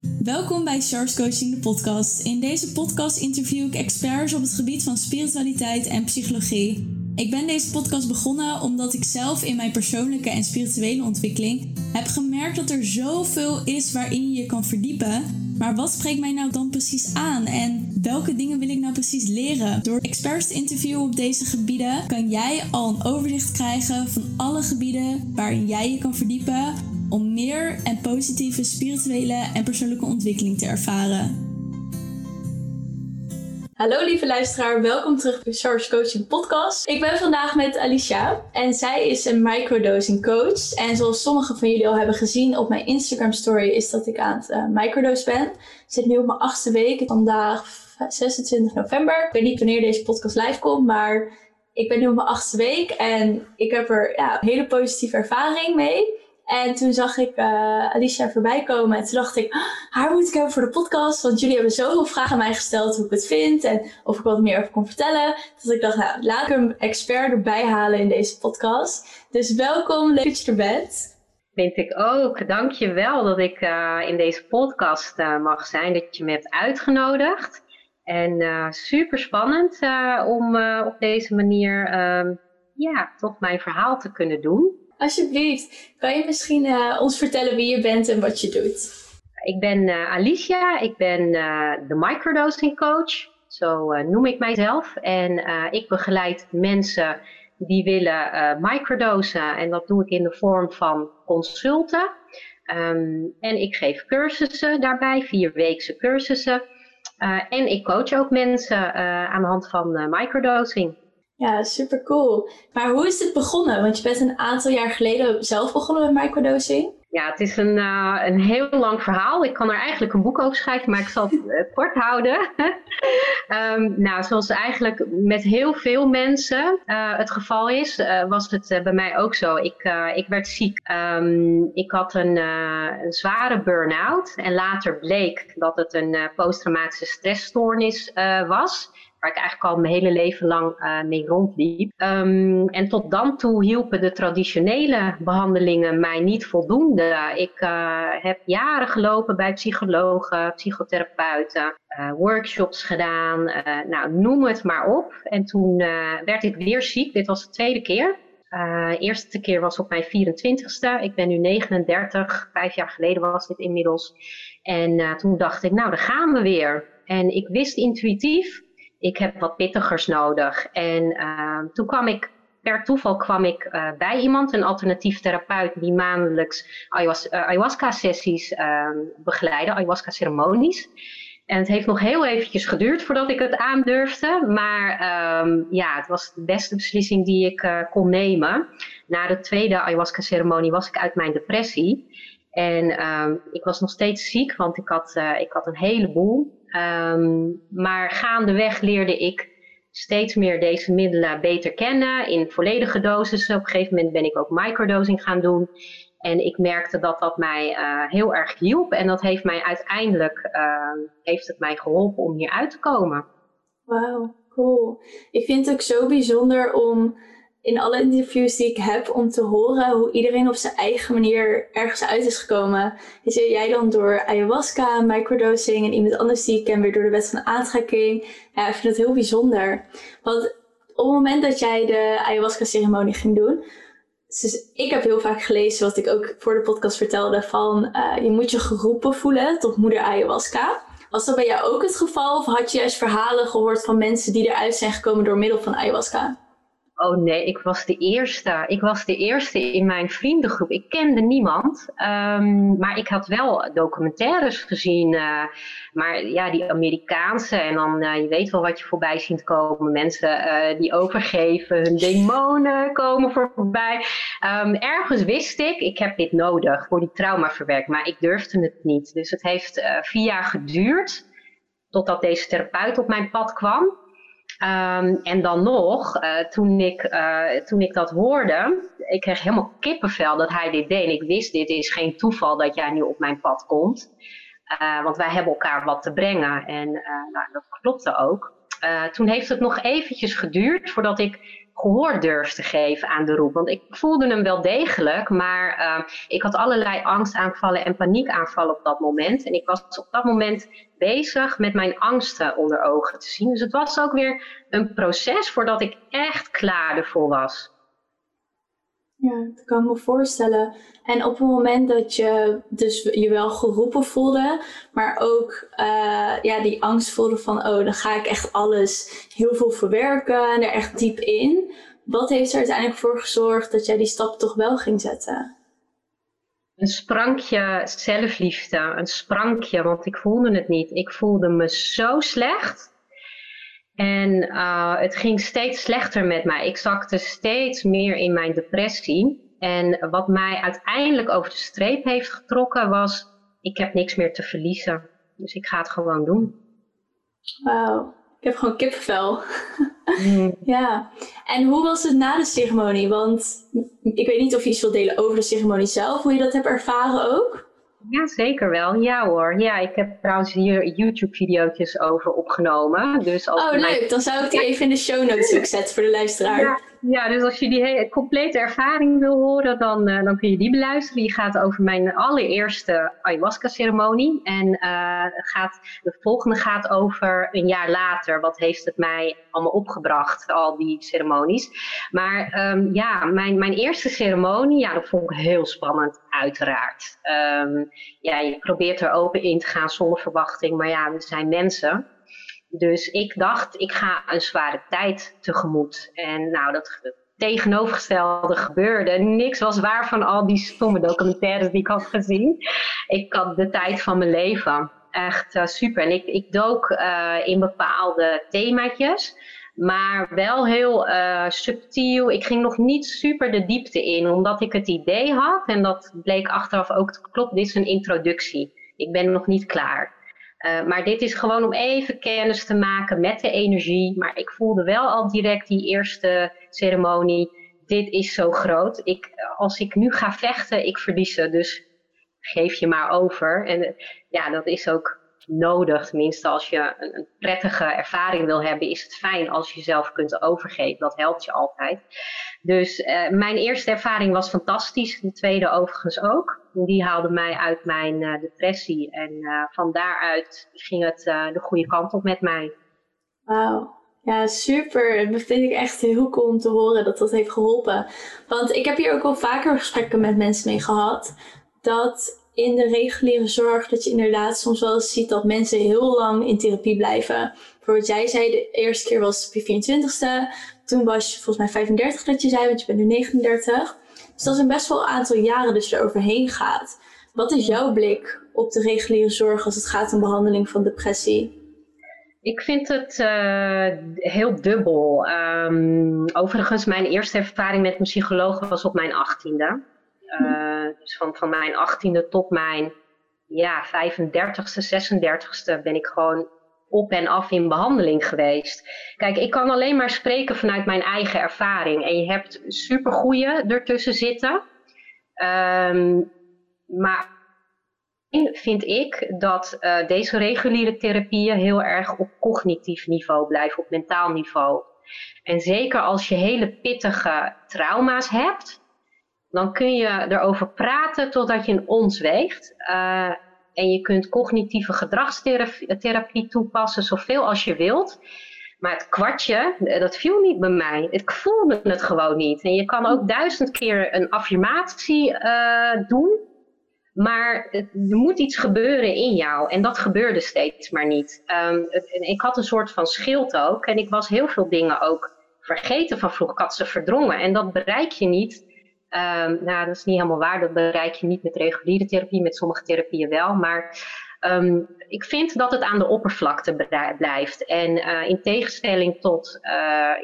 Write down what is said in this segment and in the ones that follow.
Welkom bij Stars Coaching, de podcast. In deze podcast interview ik experts op het gebied van spiritualiteit en psychologie. Ik ben deze podcast begonnen omdat ik zelf in mijn persoonlijke en spirituele ontwikkeling heb gemerkt dat er zoveel is waarin je je kan verdiepen. Maar wat spreekt mij nou dan precies aan en welke dingen wil ik nou precies leren? Door experts te interviewen op deze gebieden kan jij al een overzicht krijgen van alle gebieden waarin jij je kan verdiepen om meer en positieve spirituele en persoonlijke ontwikkeling te ervaren. Hallo lieve luisteraar, welkom terug bij Source Coaching Podcast. Ik ben vandaag met Alicia en zij is een microdosing coach. En zoals sommigen van jullie al hebben gezien op mijn Instagram story is dat ik aan het uh, microdose ben. Ik zit nu op mijn achtste week, vandaag 26 november. Ik weet niet wanneer deze podcast live komt, maar ik ben nu op mijn achtste week en ik heb er ja, een hele positieve ervaring mee. En toen zag ik uh, Alicia voorbij komen. En toen dacht ik, ah, haar moet ik hebben voor de podcast. Want jullie hebben zoveel vragen aan mij gesteld hoe ik het vind. En of ik wat meer over kon vertellen. Dat ik dacht, nou, laat ik een expert erbij halen in deze podcast. Dus welkom, leuk dat je er bent. Vind ik ook. Dank je wel dat ik uh, in deze podcast uh, mag zijn. Dat je me hebt uitgenodigd. En super spannend om op deze manier ja, toch mijn verhaal te kunnen doen. Alsjeblieft, kan je misschien uh, ons vertellen wie je bent en wat je doet? Ik ben uh, Alicia, ik ben uh, de microdosing coach, zo noem ik mijzelf. En ik begeleid mensen die willen microdosen en dat doe ik in de vorm van consulten. Um, en ik geef cursussen daarbij, vierweekse cursussen. en ik coach ook mensen aan de hand van microdosing. Ja, super cool. Maar hoe is dit begonnen? Want je bent een aantal jaar geleden zelf begonnen met microdosing. Ja, het is een, uh, een heel lang verhaal. Ik kan er eigenlijk een boek over schrijven, maar ik zal het uh, kort houden. um, nou, zoals eigenlijk met heel veel mensen uh, het geval is, was het bij mij ook zo. Ik, ik werd ziek. Um, ik had een, een zware burn-out en later bleek dat het een posttraumatische stressstoornis was waar ik eigenlijk al mijn hele leven lang uh, mee rondliep. Um, en tot dan toe hielpen de traditionele behandelingen mij niet voldoende. Ik uh, heb jaren gelopen bij psychologen, psychotherapeuten, uh, workshops gedaan, nou noem het maar op. En toen werd ik weer ziek. Dit was de tweede keer. De eerste keer was op mijn 24ste. Ik ben nu 39. Vijf jaar geleden was dit inmiddels. En toen dacht ik, nou, daar gaan we weer. En ik wist intuïtief ik heb wat pittigers nodig. En uh, toen kwam ik, per toeval kwam ik uh, bij iemand, een alternatief therapeut, die maandelijks ayahuasca-sessies uh, begeleidde, ayahuasca-ceremonies. En het heeft nog heel eventjes geduurd voordat ik het aandurfde. Maar um, ja, het was de beste beslissing die ik uh, kon nemen. Na de tweede ayahuasca-ceremonie was ik uit mijn depressie. En ik was nog steeds ziek, want ik had, ik had een heleboel. Um, maar gaandeweg leerde ik steeds meer deze middelen beter kennen in volledige dosissen. Op een gegeven moment ben ik ook microdosing gaan doen. En ik merkte dat dat mij uh, heel erg hielp. En dat heeft mij uiteindelijk uh, heeft het mij geholpen om hier uit te komen. Wauw, cool. Ik vind het ook zo bijzonder om in alle interviews die ik heb om te horen hoe iedereen op zijn eigen manier ergens uit is gekomen. Is jij dan door ayahuasca, microdosing en iemand anders die ik ken weer door de wet van aantrekking. Ja, ik vind het heel bijzonder. Want op het moment dat jij de ayahuasca ceremonie ging doen, dus ik heb heel vaak gelezen, wat ik ook voor de podcast vertelde, van uh, je moet je geroepen voelen tot moeder ayahuasca. Was dat bij jou ook het geval? Of had je juist verhalen gehoord van mensen die eruit zijn gekomen door middel van ayahuasca? Oh nee, ik was de eerste. Ik was de eerste in mijn vriendengroep. Ik kende niemand. Um, maar ik had wel documentaires gezien. Uh, maar ja, die Amerikaanse. En dan, uh, je weet wel wat je voorbij ziet komen. Mensen uh, die overgeven, hun demonen komen voorbij. Um, ergens wist ik, ik heb dit nodig voor die traumaverwerking. Maar ik durfde het niet. Dus het heeft vier jaar geduurd. Totdat deze therapeut op mijn pad kwam. Um, en dan nog, uh, toen, ik, uh, toen ik dat hoorde, ik kreeg helemaal kippenvel dat hij dit deed. En ik wist, dit is geen toeval dat jij nu op mijn pad komt. Uh, want wij hebben elkaar wat te brengen. En nou, dat klopte ook. toen heeft het nog eventjes geduurd voordat ik gehoor durf te geven aan de roep. Want ik voelde hem wel degelijk, maar ik had allerlei angstaanvallen en paniekaanvallen op dat moment. En ik was op dat moment bezig met mijn angsten onder ogen te zien. Dus het was ook weer een proces voordat ik echt klaar ervoor was. Ja, dat kan ik me voorstellen. En op het moment dat je dus je wel geroepen voelde, maar ook uh, ja, die angst voelde van, oh, dan ga ik echt alles heel veel verwerken en er echt diep in. Wat heeft er uiteindelijk voor gezorgd dat jij die stap toch wel ging zetten? Een sprankje zelfliefde, een sprankje, want ik voelde het niet. Ik voelde me zo slecht. En uh, het ging steeds slechter met mij. Ik zakte steeds meer in mijn depressie. En wat mij uiteindelijk over de streep heeft getrokken was, ik heb niks meer te verliezen. Dus ik ga het gewoon doen. Wauw, ik heb gewoon kippenvel. Mm. ja, en hoe was het na de ceremonie? Want ik weet niet of je iets wilt delen over de ceremonie zelf, hoe je dat hebt ervaren ook. Ja, zeker wel. Ja hoor. Ja, ik heb trouwens hier YouTube-video's over opgenomen. Dus als oh, leuk. Dan zou ik die even in de show notes ook zetten voor de luisteraar. Ja, ja, dus als je die hele, complete ervaring wil horen, dan, uh, dan kun je die beluisteren. Die gaat over mijn allereerste ayahuasca-ceremonie. En uh, gaat, de volgende gaat over een jaar later. Wat heeft het mij allemaal opgebracht, al die ceremonies. Maar um, ja, mijn, mijn eerste ceremonie, ja, dat vond ik heel spannend, uiteraard. Um, ja, je probeert er open in te gaan zonder verwachting. Maar ja, we zijn mensen. Dus ik dacht, ik ga een zware tijd tegemoet. En nou, dat tegenovergestelde gebeurde. Niks was waar van al die stomme documentaires die ik had gezien. Ik had de tijd van mijn leven. Echt uh, super. En ik, ik dook uh, in bepaalde themaatjes. Maar wel heel uh, subtiel. Ik ging nog niet super de diepte in, omdat ik het idee had, en dat bleek achteraf ook kloppen, dit is een introductie. Ik ben nog niet klaar. Uh, maar dit is gewoon om even kennis te maken met de energie. Maar ik voelde wel al direct die eerste ceremonie. Dit is zo groot. Ik, als ik nu ga vechten, ik verlies ze. Dus geef je maar over. En ja, dat is ook nodig. Tenminste, als je een, prettige ervaring wil hebben, is het fijn als je jezelf kunt overgeven. Dat helpt je altijd. Dus uh, mijn eerste ervaring was fantastisch. De tweede overigens ook. Die haalde mij uit mijn uh, depressie. En uh, van daaruit ging het de goede kant op met mij. Wauw. Ja, super. Dat vind ik echt heel cool om te horen dat dat heeft geholpen. Want ik heb hier ook al vaker gesprekken met mensen mee gehad. Dat in de reguliere zorg dat je inderdaad soms wel ziet dat mensen heel lang in therapie blijven. Bijvoorbeeld jij zei de eerste keer was je 24ste. Toen was je volgens mij 35 dat je zei, want je bent nu 39. Dus dat is een best wel aantal jaren dat je er overheen gaat. Wat is jouw blik op de reguliere zorg als het gaat om behandeling van depressie? Ik vind het uh, heel dubbel. Um, overigens, mijn eerste ervaring met een psycholoog was op mijn achttiende. Uh, dus van, van mijn achttiende tot mijn ja, 35ste, 36ste ben ik gewoon op en af in behandeling geweest. Kijk, ik kan alleen maar spreken vanuit mijn eigen ervaring. En je hebt supergoeie ertussen zitten. Um, maar vind ik dat uh, deze reguliere therapieën heel erg op cognitief niveau blijven, op mentaal niveau. En zeker als je hele pittige trauma's hebt, dan kun je erover praten totdat je een ons weegt. Uh, en je kunt cognitieve gedragstherapie toepassen zoveel als je wilt. Maar het kwartje, eh, dat viel niet bij mij. Ik voelde het gewoon niet. En je kan ook duizend keer een affirmatie uh, doen. Maar er moet iets gebeuren in jou. En dat gebeurde steeds maar niet. Het, ik had een soort van schild ook. En ik was heel veel dingen ook vergeten van vroeger. Ik had ze verdrongen. En dat bereik je niet Um, nou, dat is niet helemaal waar. Dat bereik je niet met reguliere therapie, met sommige therapieën wel. Maar um, ik vind dat het aan de oppervlakte blijft. En uh, in tegenstelling tot uh,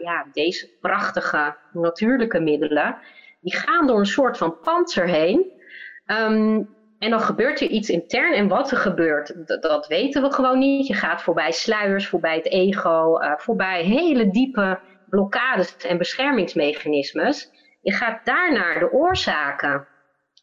ja, deze prachtige natuurlijke middelen, die gaan door een soort van panzer heen. Um, en dan gebeurt er iets intern. En wat er gebeurt, dat, weten we gewoon niet. Je gaat voorbij sluiers, voorbij het ego, uh, voorbij hele diepe blokkades en beschermingsmechanismes. Je gaat daarnaar de oorzaken.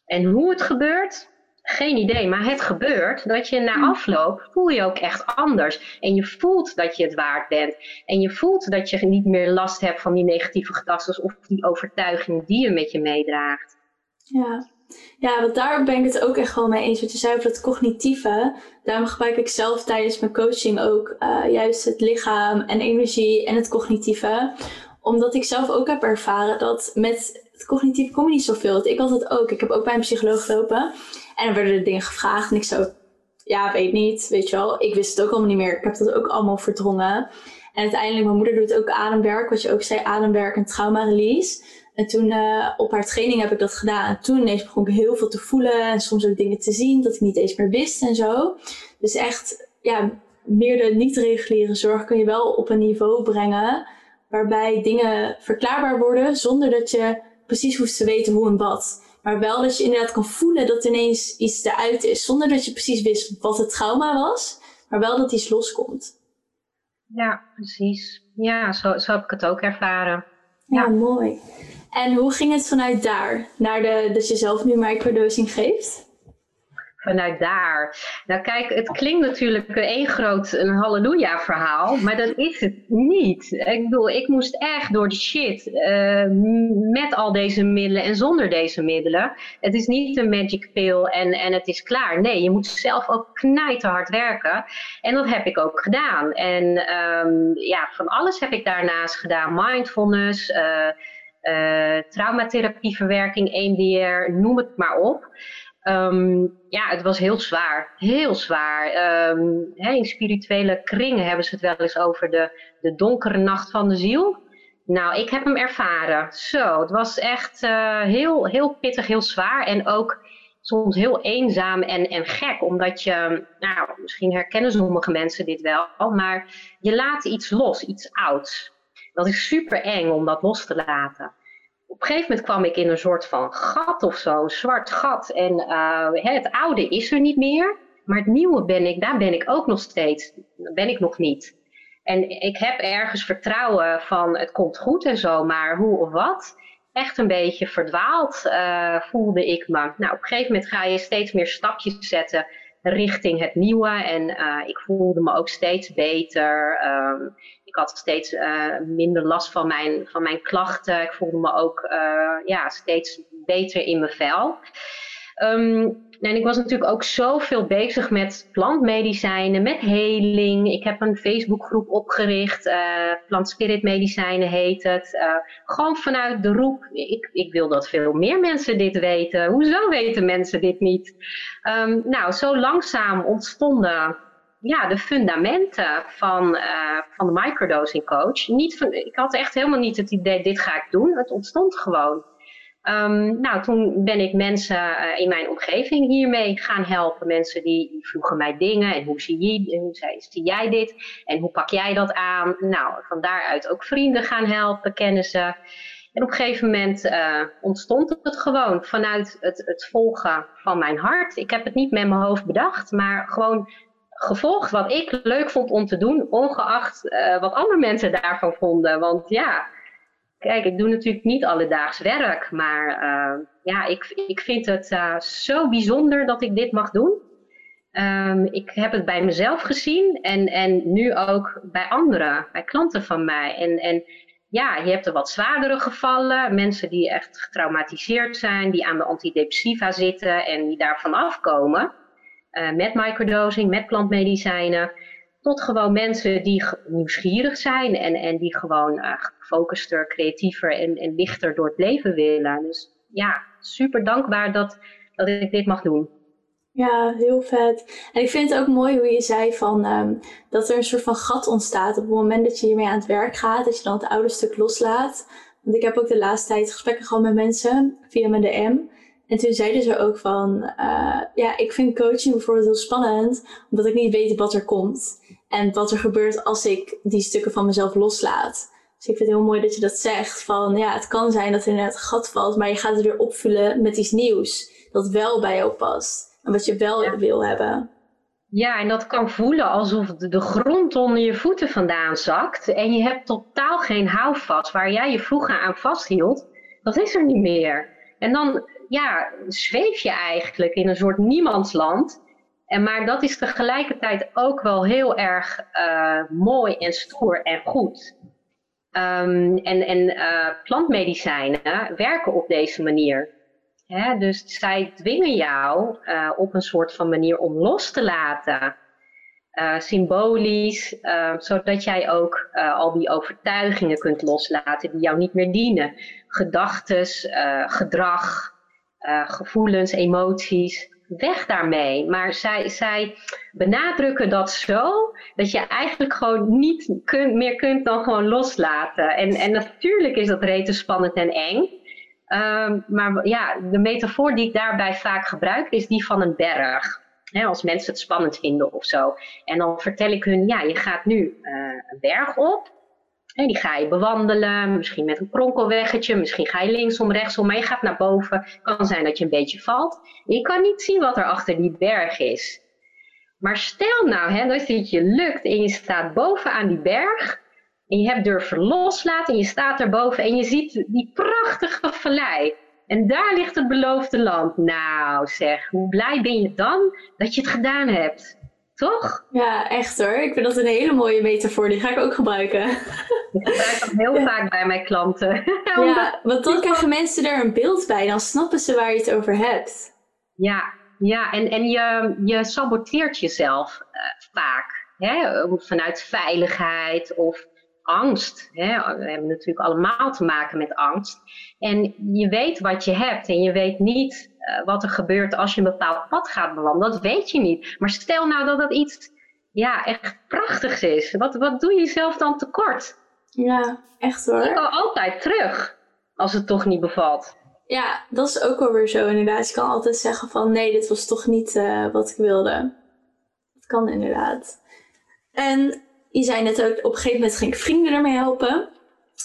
En hoe het gebeurt, Geen idee, maar het gebeurt dat je na afloop voel je ook echt anders. En je voelt dat je het waard bent. En je voelt dat je niet meer last hebt van die negatieve gedachten of die overtuiging die je met je meedraagt. Ja. ja, want daar ben ik het ook echt wel mee eens. Wat je zei over het cognitieve. Daarom gebruik ik zelf tijdens mijn coaching ook uh, juist het lichaam en energie en het cognitieve. Omdat ik zelf ook heb ervaren dat met het cognitief kom niet zoveel. Ik had het ook. Ik heb ook bij een psycholoog gelopen. En dan werden er dingen gevraagd. En ik zo, ja, weet niet. Weet je wel. Ik wist het ook allemaal niet meer. Ik heb dat ook allemaal verdrongen. En uiteindelijk, mijn moeder doet ook ademwerk. Wat je ook zei, ademwerk en trauma-release. En toen uh, op haar training heb ik dat gedaan. En toen ineens begon ik heel veel te voelen. En soms ook dingen te zien dat ik niet eens meer wist en zo. Dus echt, ja, meer de niet-reguliere zorg kun je wel op een niveau brengen. Waarbij dingen verklaarbaar worden zonder dat je precies hoeft te weten hoe en wat. Maar wel dat je inderdaad kan voelen dat ineens iets eruit is. Zonder dat je precies wist wat het trauma was. Maar wel dat iets loskomt. Ja, precies. Ja, zo, zo heb ik het ook ervaren. Ja, mooi. En hoe ging het vanuit daar? Naar de, dat je zelf nu microdosing geeft? Vanuit daar. Nou kijk, het klinkt natuurlijk één groot een halleluja verhaal, maar dat is het niet. Ik bedoel, ik moest echt door de shit uh, met al deze middelen en zonder deze middelen. Het is niet een magic pill en, en het is klaar. Nee, je moet zelf ook knijterhard werken. En dat heb ik ook gedaan. En um, ja, van alles heb ik daarnaast gedaan. Mindfulness, uh, uh, traumatherapieverwerking, EMDR, noem het maar op. Um, ja, het was heel zwaar. Heel zwaar. Um, in spirituele kringen hebben ze het wel eens over de, de donkere nacht van de ziel. Nou, ik heb hem ervaren. Zo, het was echt uh, heel, heel pittig, heel zwaar. En ook soms heel eenzaam en, en gek. Omdat je, nou, misschien herkennen sommige mensen dit wel. Maar je laat iets los, iets ouds. Dat is super eng om dat los te laten op een gegeven moment kwam ik in een soort van gat of zo, zwart gat. En uh, het oude is er niet meer, maar het nieuwe ben ik, daar ben ik ook nog steeds. Ben ik nog niet. En ik heb ergens vertrouwen van het komt goed en zo, maar hoe of wat? Echt een beetje verdwaald uh, voelde ik me. Nou, op een gegeven moment ga je steeds meer stapjes zetten richting het nieuwe. En uh, ik voelde me ook steeds beter. Um, ik had steeds uh, minder last van mijn, van mijn klachten. Ik voelde me ook uh, ja, steeds beter in mijn vel. Um, en ik was natuurlijk ook zoveel bezig met plantmedicijnen, met heling. Ik heb een Facebookgroep opgericht, uh, Plant Spirit Medicijnen heet het. Uh, gewoon vanuit de roep, ik, ik wil dat veel meer mensen dit weten. Hoezo weten mensen dit niet? Um, nou, zo langzaam ontstonden ja, de fundamenten van, uh, van de microdosing coach. Niet van, ik had echt helemaal niet het idee, dit ga ik doen. Het ontstond gewoon. Um, nou, toen ben ik mensen uh, in mijn omgeving hiermee gaan helpen. Mensen die vroegen mij dingen en hoe zie, je, hoe zie jij dit en hoe pak jij dat aan? Nou, van daaruit ook vrienden gaan helpen, kennissen. En op een gegeven moment uh, ontstond het gewoon vanuit het, het volgen van mijn hart. Ik heb het niet met mijn hoofd bedacht, maar gewoon gevolgd wat ik leuk vond om te doen, ongeacht uh, wat andere mensen daarvan vonden. Want ja, kijk, ik doe natuurlijk niet alledaags werk, maar uh, ja, ik, ik vind het uh, zo bijzonder dat ik dit mag doen. Um, ik heb het bij mezelf gezien en, en nu ook bij anderen, bij klanten van mij. En, en ja, je hebt er wat zwaardere gevallen, mensen die echt getraumatiseerd zijn, die aan de antidepressiva zitten en die daarvan afkomen. Uh, met microdosing, met plantmedicijnen. Tot gewoon mensen die nieuwsgierig zijn en, en die gewoon uh, gefocuster, creatiever en, en lichter door het leven willen. Dus ja, super dankbaar dat, dat ik dit mag doen. Ja, heel vet. En ik vind het ook mooi hoe je zei van, um, dat er een soort van gat ontstaat op het moment dat je hiermee aan het werk gaat. Dat je dan het oude stuk loslaat. Want ik heb ook de laatste tijd gesprekken gehad met mensen via mijn DM. En toen zeiden ze ook van, uh, ja, ik vind coaching bijvoorbeeld heel spannend, omdat ik niet weet wat er komt. En wat er gebeurt als ik die stukken van mezelf loslaat. Dus ik vind het heel mooi dat je dat zegt. Van ja, het kan zijn dat er net een gat valt, maar je gaat het weer opvullen met iets nieuws. Dat wel bij jou past. En wat je wel wil hebben. Ja, en dat kan voelen alsof de grond onder je voeten vandaan zakt. En je hebt totaal geen houvast waar jij je vroeger aan vasthield. Dat is er niet meer En dan ja, zweef je eigenlijk in een soort niemandsland. En, maar dat is tegelijkertijd ook wel heel erg uh, mooi en stoer en goed. Um, en en uh, plantmedicijnen werken op deze manier. Hè? Dus zij dwingen jou uh, op een soort van manier om los te laten. Uh, symbolisch, zodat jij ook al die overtuigingen kunt loslaten die jou niet meer dienen. Gedachtes, gedrag, gevoelens, emoties weg daarmee. Maar zij, zij benadrukken dat zo dat je eigenlijk gewoon niet meer kunt dan gewoon loslaten. En, en natuurlijk is dat rete spannend en eng. Um, maar ja, de metafoor die ik daarbij vaak gebruik is die van een berg. Als mensen het spannend vinden of zo. En dan vertel ik hun, ja, je gaat nu uh, een berg op. En die ga je bewandelen, misschien met een kronkelweggetje, misschien ga je linksom, rechtsom, maar je gaat naar boven. Kan zijn dat je een beetje valt. Je kan niet zien wat er achter die berg is. Maar stel nou hè, dat het je lukt en je staat bovenaan die berg en je hebt durven loslaten en je staat erboven en je ziet die prachtige vallei. En daar ligt het beloofde land. Nou zeg, hoe blij ben je dan dat je het gedaan hebt? Toch? Ja, echt hoor. Ik vind dat een hele mooie metafoor. Die ga ik ook gebruiken. Ik gebruik dat heel vaak bij mijn klanten. ja, want dan krijgen mensen er een beeld bij. Dan snappen ze waar je het over hebt. Ja, ja en, en je, je saboteert jezelf uh, vaak. Hè? Vanuit veiligheid of angst. Hè? We hebben natuurlijk allemaal te maken met angst. En je weet wat je hebt en je weet niet uh, wat er gebeurt als je een bepaald pad gaat bewandelen. Dat weet je niet. Maar stel nou dat dat iets ja, echt prachtigs is. Wat, wat doe je jezelf dan tekort? Ja, echt hoor. Je kan altijd terug als het toch niet bevalt. Ja, dat is ook alweer zo inderdaad. Je kan altijd zeggen van nee, dit was toch niet uh, wat ik wilde. Dat kan inderdaad. En je zei net ook, op een gegeven moment ging ik vrienden ermee helpen.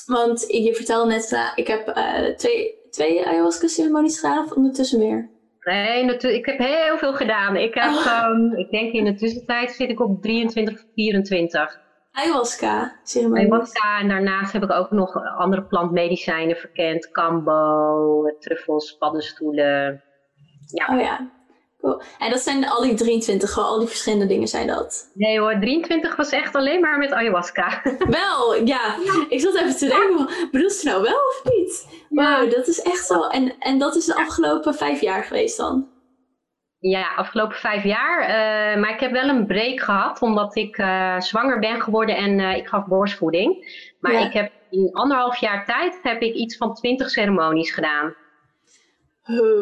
Want je vertelde net, uh, ik heb uh, twee, twee ayahuasca-ceremonies gedaan of ondertussen meer? Nee, ik heb heel veel gedaan. Ik, heb, oh. um, ik denk in de tussentijd zit ik op 23, 24. Ayahuasca-ceremonies? Ayahuasca en daarnaast heb ik ook nog andere plantmedicijnen verkend. Kambo, truffels, paddenstoelen. Ja. Oh ja, en dat zijn al die 23, gewoon al die verschillende dingen zijn dat? Nee hoor, 23 was echt alleen maar met ayahuasca. Wel, ja. Ik zat even te denken, bedoel ze nou wel of niet? Wow, dat is echt zo. En, en dat is de afgelopen vijf jaar geweest dan? Ja, afgelopen vijf jaar. Uh, maar ik heb wel een break gehad, omdat ik uh, zwanger ben geworden en uh, ik gaf borstvoeding. Maar ik heb in anderhalf jaar tijd heb ik iets van twintig ceremonies gedaan.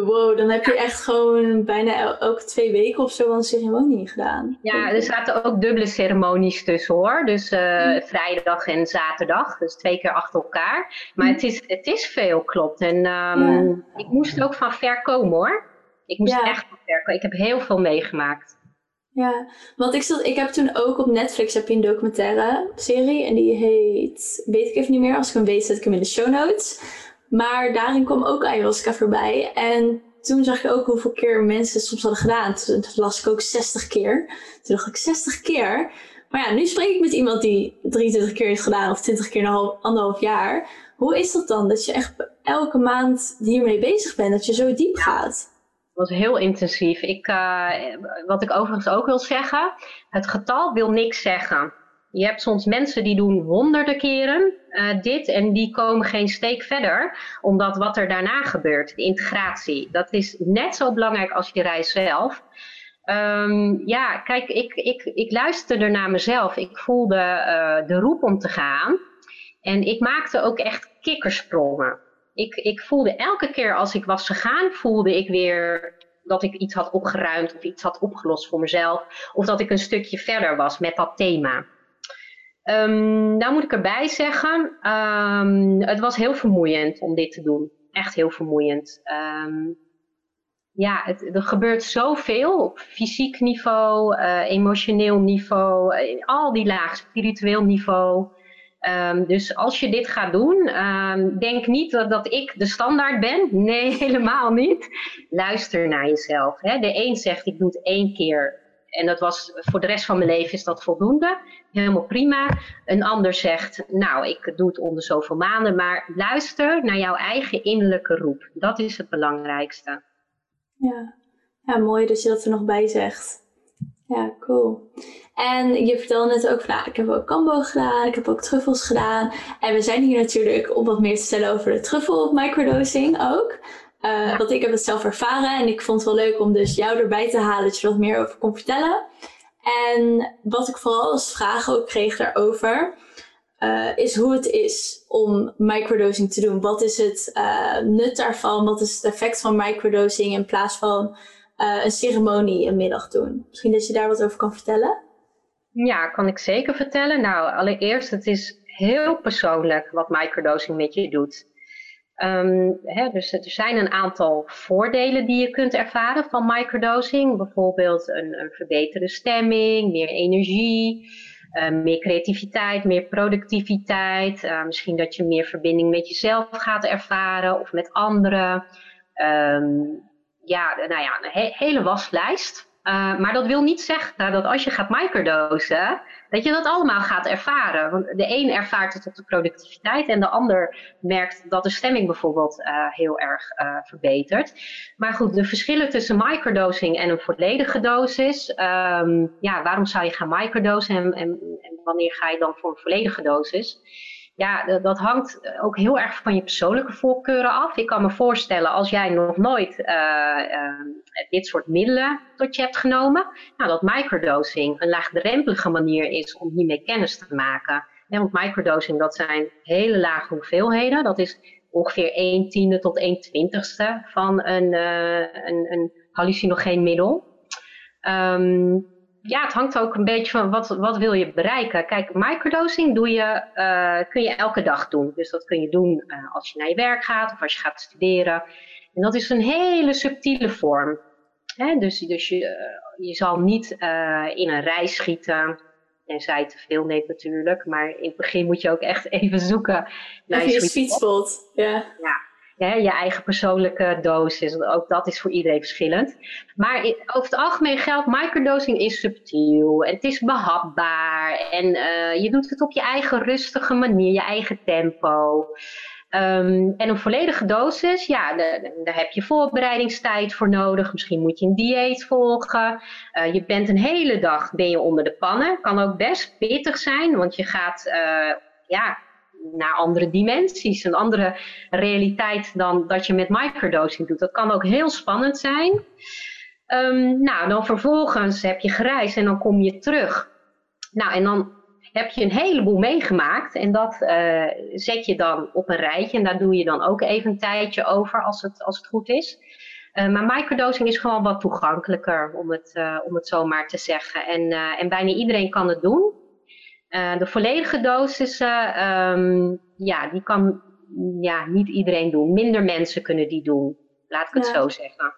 Wow, dan heb je echt gewoon bijna elke twee weken of zo een ceremonie gedaan. Ja, er zaten ook dubbele ceremonies tussen hoor. Dus uh, vrijdag en zaterdag, dus twee keer achter elkaar. Maar het, is, het is veel, klopt. En um, ik moest ook van ver komen hoor. Ik moest echt van ver komen. Ik heb heel veel meegemaakt. Ja, want ik, zat, ik heb toen ook op Netflix heb je een documentaire serie en die heet, weet ik even niet meer, als ik hem weet zet ik hem in de show notes. Maar daarin kwam ook ayahuasca voorbij. En toen zag je ook hoeveel keer mensen soms hadden gedaan. Toen las ik ook 60 keer. Toen dacht ik 60 keer. Maar ja, nu spreek ik met iemand die 23 keer heeft gedaan of 20 keer een anderhalf jaar. Hoe is dat dan? Dat je echt elke maand hiermee bezig bent, dat je zo diep gaat? Dat was heel intensief. Ik, uh, wat ik overigens ook wil zeggen, het getal wil niks zeggen. Je hebt soms mensen die doen honderden keren uh, dit en die komen geen steek verder, omdat wat er daarna gebeurt, de integratie, dat is net zo belangrijk als je reis zelf. Um, ja, kijk, ik, ik, ik luisterde naar mezelf. Ik voelde uh, de roep om te gaan. En ik maakte ook echt kikkersprongen. Ik, ik voelde elke keer als ik was gegaan, voelde ik weer dat ik iets had opgeruimd of iets had opgelost voor mezelf. Of dat ik een stukje verder was met dat thema. Um, nou moet ik erbij zeggen, um, het was heel vermoeiend om dit te doen. Echt heel vermoeiend. Um, ja, het, er gebeurt zoveel op fysiek niveau, uh, emotioneel niveau, al die lagen, spiritueel niveau. Dus als je dit gaat doen, denk niet dat, dat ik de standaard ben. Nee, helemaal niet. Luister naar jezelf. Hè. De een zegt ik doe het één keer en dat was voor de rest van mijn leven is dat voldoende. Helemaal prima. Een ander zegt, nou, ik doe het onder zoveel maanden. Maar luister naar jouw eigen innerlijke roep. Dat is het belangrijkste. Ja, ja mooi dat je dat er nog bij zegt. Ja, cool. En je vertelde net ook van, nou, ik heb ook kambo gedaan, ik heb ook truffels gedaan. En we zijn hier natuurlijk om wat meer te stellen over de truffel microdosing ook. Uh, Want ik heb het zelf ervaren en ik vond het wel leuk om dus jou erbij te halen, dat je wat meer over kon vertellen. En wat ik vooral als vraag ook kreeg daarover, uh, is hoe het is om microdosing te doen. Wat is het uh, nut daarvan? Wat is het effect van microdosing in plaats van een ceremonie een middag doen? Misschien dat je daar wat over kan vertellen? Ja, kan ik zeker vertellen. Nou, allereerst, het is heel persoonlijk wat microdosing met je doet. Um, hè, dus er zijn een aantal voordelen die je kunt ervaren van microdosing. Bijvoorbeeld een, een verbeterde stemming, meer energie, uh, meer creativiteit, meer productiviteit. Uh, misschien dat je meer verbinding met jezelf gaat ervaren of met anderen. Um, ja, nou ja, een he hele waslijst. Uh, maar dat wil niet zeggen dat als je gaat microdosen, dat je dat allemaal gaat ervaren. Want de een ervaart het op de productiviteit en de ander merkt dat de stemming bijvoorbeeld uh, heel erg uh, verbetert. Maar goed, de verschillen tussen microdosing en een volledige dosis. Um, ja, waarom zou je gaan microdosen en, en, en wanneer ga je dan voor een volledige dosis? Ja, dat hangt ook heel erg van je persoonlijke voorkeuren af. Ik kan me voorstellen, als jij nog nooit uh, uh, dit soort middelen tot je hebt genomen, nou, dat microdosing een laagdrempelige manier is om hiermee kennis te maken. Want microdosing, dat zijn hele lage hoeveelheden. Dat is ongeveer 1 tiende tot 1 twintigste van een, uh, een, een hallucinogeen middel. Um, ja, het hangt ook een beetje van wat, wat wil je bereiken. Kijk, microdosing doe je, uh, kun je elke dag doen. Dus dat kun je doen uh, als je naar je werk gaat of als je gaat studeren. En dat is een hele subtiele vorm. Hè? Dus, dus je, uh, je zal niet in een rij schieten. Tenzij je te veel neemt natuurlijk. Maar in het begin moet je ook echt even zoeken naar je, je sweet spot. Ja. ja je eigen persoonlijke dosis. Ook dat is voor iedereen verschillend. Maar over het algemeen geldt, microdosing is subtiel. En het is behapbaar. En uh, je doet het op je eigen rustige manier, je eigen tempo. Um, en een volledige dosis, ja, daar heb je voorbereidingstijd voor nodig. Misschien moet je een dieet volgen. Uh, je bent een hele dag ben je onder de pannen. Kan ook best pittig zijn, want je gaat uh, ja, naar andere dimensies, een andere realiteit dan dat je met microdosing doet. Dat kan ook heel spannend zijn. Um, nou, dan vervolgens heb je gereisd en dan kom je terug. Nou, en dan heb je een heleboel meegemaakt en dat uh, zet je dan op een rijtje en daar doe je dan ook even een tijdje over als het, als het goed is. Uh, maar microdosing is gewoon wat toegankelijker, om het, uh, om het zo maar te zeggen. En, en bijna iedereen kan het doen. Uh, de volledige dosissen, um, ja, die kan ja, niet iedereen doen. Minder mensen kunnen die doen, laat ik het zo zeggen.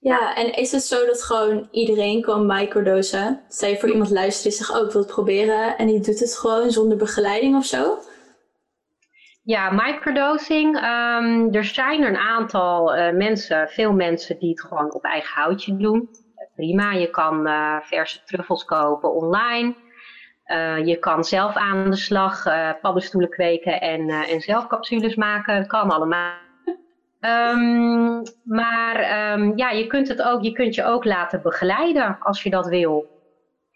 Ja, en is het zo dat gewoon iedereen kan microdosen? Stel je voor iemand luistert die oh ik wil proberen en die doet het gewoon zonder begeleiding of zo? Ja, microdosing. Um, er zijn een aantal uh, mensen, veel mensen die het gewoon op eigen houtje doen. Prima, je kan uh, verse truffels kopen online. Uh, je kan zelf aan de slag uh, paddenstoelen kweken en, uh, en zelf capsules maken. Kan allemaal. Um, maar um, ja, je kunt, het ook, je kunt je ook laten begeleiden als je dat wil.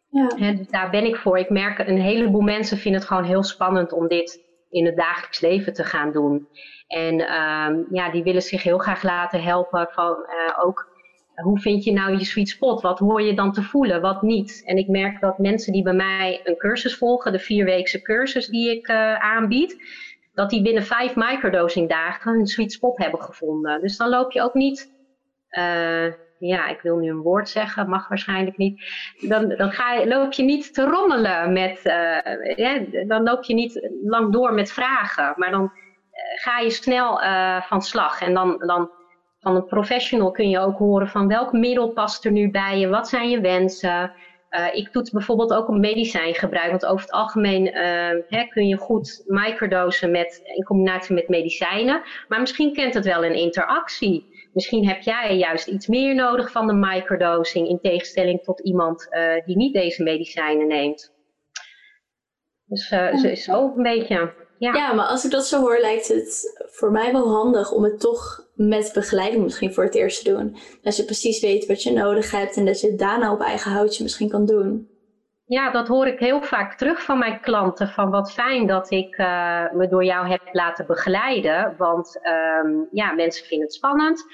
Ja. dus daar ben ik voor. Ik merk een heleboel mensen vinden het gewoon heel spannend om dit in het dagelijks leven te gaan doen. En um, ja, die willen zich heel graag laten helpen van ook hoe vind je nou je sweet spot? Wat hoor je dan te voelen, wat niet? En ik merk dat mensen die bij mij een cursus volgen, de vierweekse cursus die ik uh, aanbied, dat die binnen vijf microdosing dagen hun sweet spot hebben gevonden. Dus dan loop je ook niet, uh, ja, ik wil nu een woord zeggen, mag waarschijnlijk niet. Dan, dan ga je, loop je niet te rommelen met, ja, dan loop je niet lang door met vragen, maar dan ga je snel van slag en dan, dan van een professional kun je ook horen van welk middel past er nu bij je, wat zijn je wensen. Uh, ik toets bijvoorbeeld ook een medicijngebruik, want over het algemeen uh, hè, kun je goed microdosen met, in combinatie met medicijnen. Maar misschien kent het wel een interactie Misschien heb jij juist iets meer nodig van de microdosing in tegenstelling tot iemand uh, die niet deze medicijnen neemt. Dus uh, ja. zo een beetje. Ja. ja, maar als ik dat zo hoor, lijkt het voor mij wel handig om het toch met begeleiding misschien voor het eerst doen. Dat je precies weet wat je nodig hebt en dat je het daarna op eigen houtje misschien kan doen. Ja, dat hoor ik heel vaak terug van mijn klanten. Van wat fijn dat ik uh, me door jou heb laten begeleiden. Want um, ja, mensen vinden het spannend.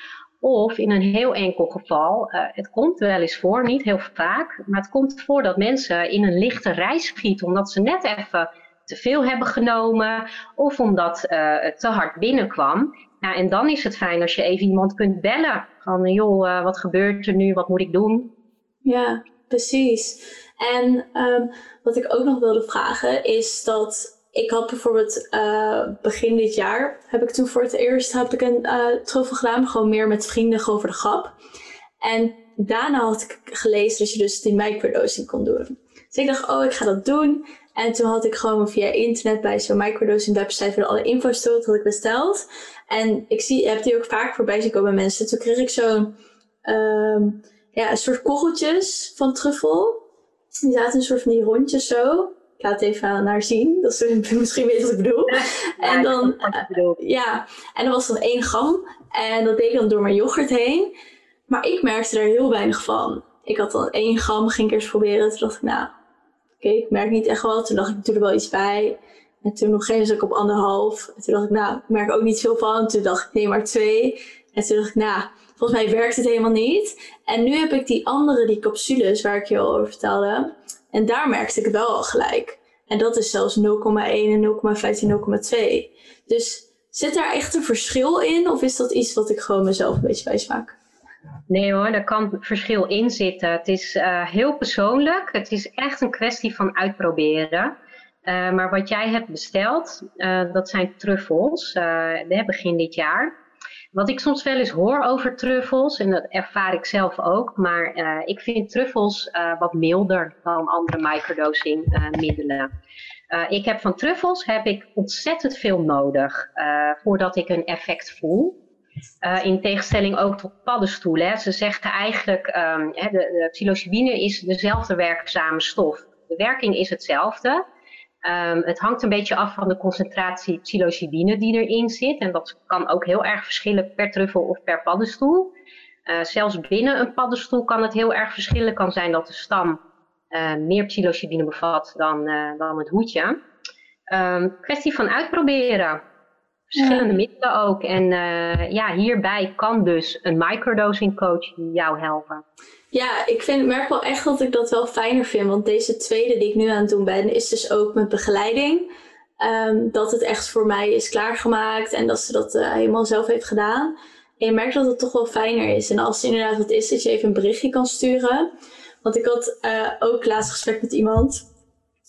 Of in een heel enkel geval, uh, het komt wel eens voor, niet heel vaak. Maar het komt voor dat mensen in een lichte reis schieten. Omdat ze net even te veel hebben genomen. Of omdat uh, het te hard binnenkwam. Ja, en dan is het fijn als je even iemand kunt bellen. Van joh, wat gebeurt er nu? Wat moet ik doen? Ja, precies. En um, wat ik ook nog wilde vragen is dat ik had bijvoorbeeld uh, begin dit jaar, heb ik toen voor het eerst heb ik een uh, gedaan, gewoon meer met vrienden, voor de grap. En daarna had ik gelezen dat je dus die microdosing kon doen. Dus ik dacht, oh, ik ga dat doen. En toen had ik gewoon via internet bij zo'n microdosing website waar alle info stond, had ik besteld. En ik zie, heb die ook vaak voorbij zien komen bij mensen. Toen kreeg ik zo'n, um, ja, een soort korreltjes van truffel. Die zaten een soort van die rondjes zo. Ik laat het even naar zien, dat ze misschien weten wat ik bedoel. en dan, ja, en er was dan één gram. En dat deed ik dan door mijn yoghurt heen. Maar ik merkte er heel weinig van. Ik had dan één gram, ging ik eerst proberen. Toen dacht ik, nou, oké, ik merk niet echt wat. Toen dacht ik, doe er wel iets bij. En toen nog geen ik op anderhalf. En toen dacht ik, nou, ik merk ook niet veel van. Toen dacht ik, nee, maar twee. En toen dacht ik, nou, volgens mij werkt het helemaal niet. En nu heb ik die andere, die capsules waar ik je al over vertelde. En daar merkte ik het wel al gelijk. En dat is zelfs 0,1 en 0,15, 0,2. Dus zit daar echt een verschil in? Of is dat iets wat ik gewoon mezelf een beetje wijs maak? Nee hoor, daar kan verschil in zitten. Het is uh, heel persoonlijk. Het is echt een kwestie van uitproberen. Uh, maar wat jij hebt besteld, uh, dat zijn truffels. begin dit jaar. Wat ik soms wel eens hoor over truffels, en dat ervaar ik zelf ook, maar ik vind truffels wat milder dan andere microdosing middelen. ik heb van truffels heb ik ontzettend veel nodig voordat ik een effect voel. In tegenstelling ook tot paddenstoelen. Hè. Ze zeggen eigenlijk, um, hè, de, psilocybine is dezelfde werkzame stof. De werking is hetzelfde. Um, het hangt een beetje af van de concentratie psilocybine die erin zit. En dat kan ook heel erg verschillen per truffel of per paddenstoel. Uh, zelfs binnen een paddenstoel kan het heel erg verschillen. kan zijn dat de stam uh, meer psilocybine bevat dan, dan het hoedje. Um, kwestie van uitproberen. Verschillende middelen ook. En ja, hierbij kan dus een microdosing coach jou helpen. Ja, ik vind, merk wel echt dat ik dat wel fijner vind. Want deze tweede die ik nu aan het doen ben, is dus ook met begeleiding. Um, dat het echt voor mij is klaargemaakt en dat ze dat uh, helemaal zelf heeft gedaan. En je merkt dat het toch wel fijner is. En als het inderdaad wat is, dat je even een berichtje kan sturen. Want ik had uh, ook laatst gesprek met iemand.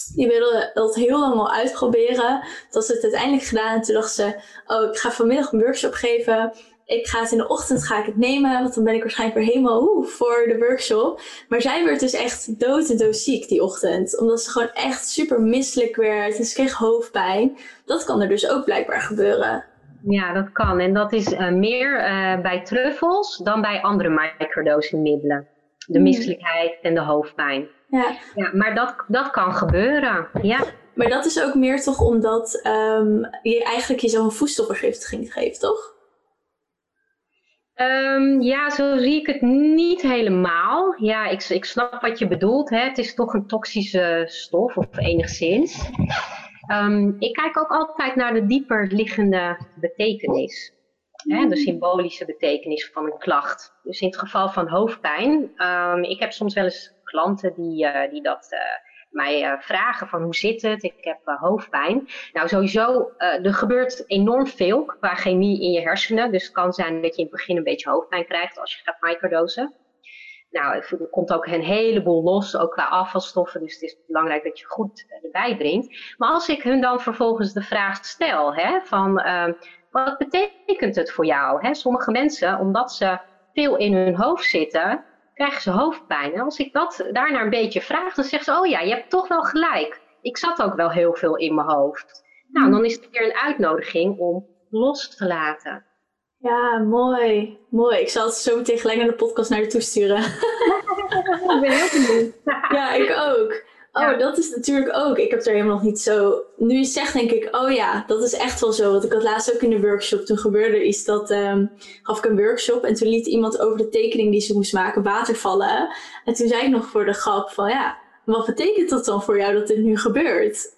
Die wilde dat heel lang al uitproberen. Dat ze het uiteindelijk gedaan. En toen dacht ze, oh, ik ga vanmiddag een workshop geven ik ga het in de ochtend ga ik het nemen, want dan ben ik waarschijnlijk weer helemaal oeh, voor de workshop. Maar zij werd dus echt dood en doodziek die ochtend. Omdat ze gewoon echt super misselijk werd en ze kreeg hoofdpijn. Dat kan er dus ook blijkbaar gebeuren. Ja, dat kan. En dat is uh, meer uh, bij truffels dan bij andere microdosingmiddelen. De mm. misselijkheid en de hoofdpijn. Ja. ja maar dat, dat kan gebeuren, ja. Maar dat is ook meer toch omdat um, je eigenlijk jezelf een voedselvergiftiging geeft, toch? Um, ja, zo zie ik het niet helemaal. Ja, ik, ik snap wat je bedoelt. Hè. Het is toch een toxische stof, of enigszins. Um, ik kijk ook altijd naar de dieper liggende betekenis. Hè, de symbolische betekenis van een klacht. Dus in het geval van hoofdpijn. Um, ik heb soms wel eens klanten die, uh, die dat... Uh, mij uh, vragen van hoe zit het, ik heb hoofdpijn. Nou sowieso, er gebeurt enorm veel qua chemie in je hersenen. Dus het kan zijn dat je in het begin een beetje hoofdpijn krijgt als je gaat microdosen. Nou, er komt ook een heleboel los, ook qua afvalstoffen. Dus het is belangrijk dat je goed erbij drinkt. Maar als ik hun dan vervolgens de vraag stel, hè, van ehm, wat betekent het voor jou? Hè? Sommige mensen, omdat ze veel in hun hoofd zitten, krijgen ze hoofdpijn. En als ik dat daarna een beetje vraag, dan zegt ze, oh ja, je hebt toch wel gelijk. Ik zat ook wel heel veel in mijn hoofd. Nou, dan is het weer een uitnodiging om los te laten. Ja, mooi. Mooi. Ik zal het zo meteen gelijk naar de podcast naar je toe sturen. ik ben heel benieuwd. ja, ik ook. Oh, dat is natuurlijk ook. Ik heb er helemaal nog niet zo. Nu je zegt, denk ik, oh ja, dat is echt wel zo. Want ik had laatst ook in de workshop. Toen gebeurde iets dat. Um, gaf ik een workshop en toen liet iemand over de tekening die ze moest maken water vallen. En toen zei ik nog voor de grap van ja, wat betekent dat dan voor jou dat dit nu gebeurt?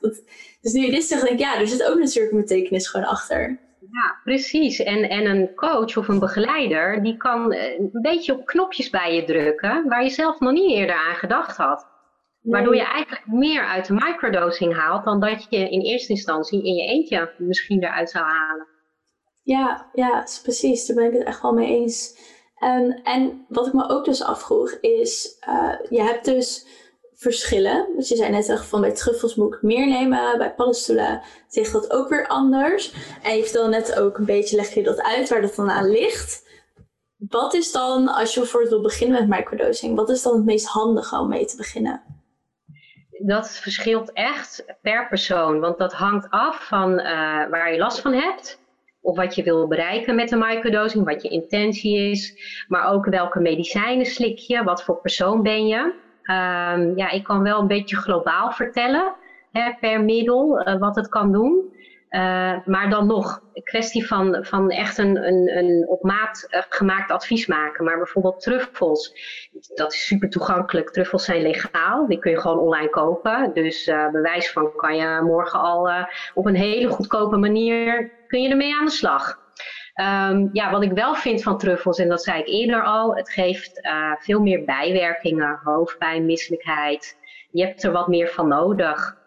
dus nu je dit zegt, denk ik, ja, er zit ook natuurlijk een betekenis gewoon achter. Ja, precies. En, en een coach of een begeleider, die kan eh, een beetje op knopjes bij je drukken, waar je zelf nog niet eerder aan gedacht had. Waardoor je eigenlijk meer uit de microdosing haalt dan dat je in eerste instantie in je eentje misschien eruit zou halen. Ja, ja, precies. Daar ben ik het echt wel mee eens. En, en wat ik me ook dus afvroeg is, uh, je hebt dus verschillen. Dus je zei net van bij truffels moet ik meer nemen, bij paddenstoelen zegt dat ook weer anders. En je vertelde net ook een beetje, leg je dat uit waar dat dan aan ligt. Wat is dan, als je bijvoorbeeld wil beginnen met microdosing, wat is dan het meest handige om mee te beginnen? Dat verschilt echt per persoon, want dat hangt af van uh, waar je last van hebt of wat je wil bereiken met de microdosing, wat je intentie is, maar ook welke medicijnen slik je, wat voor persoon ben je. Um, ja, ik kan wel een beetje globaal vertellen hè, per middel uh, wat het kan doen. Uh, maar dan nog, een kwestie van, van echt een, een, een op maat uh, gemaakt advies maken. Maar bijvoorbeeld truffels, dat is super toegankelijk. Truffels zijn legaal, die kun je gewoon online kopen. Dus uh, bewijs van kan je morgen al op een hele goedkope manier, kun je ermee aan de slag. Um, ja, wat ik wel vind van truffels, en dat zei ik eerder al, het geeft veel meer bijwerkingen, hoofdpijn, misselijkheid. Je hebt er wat meer van nodig.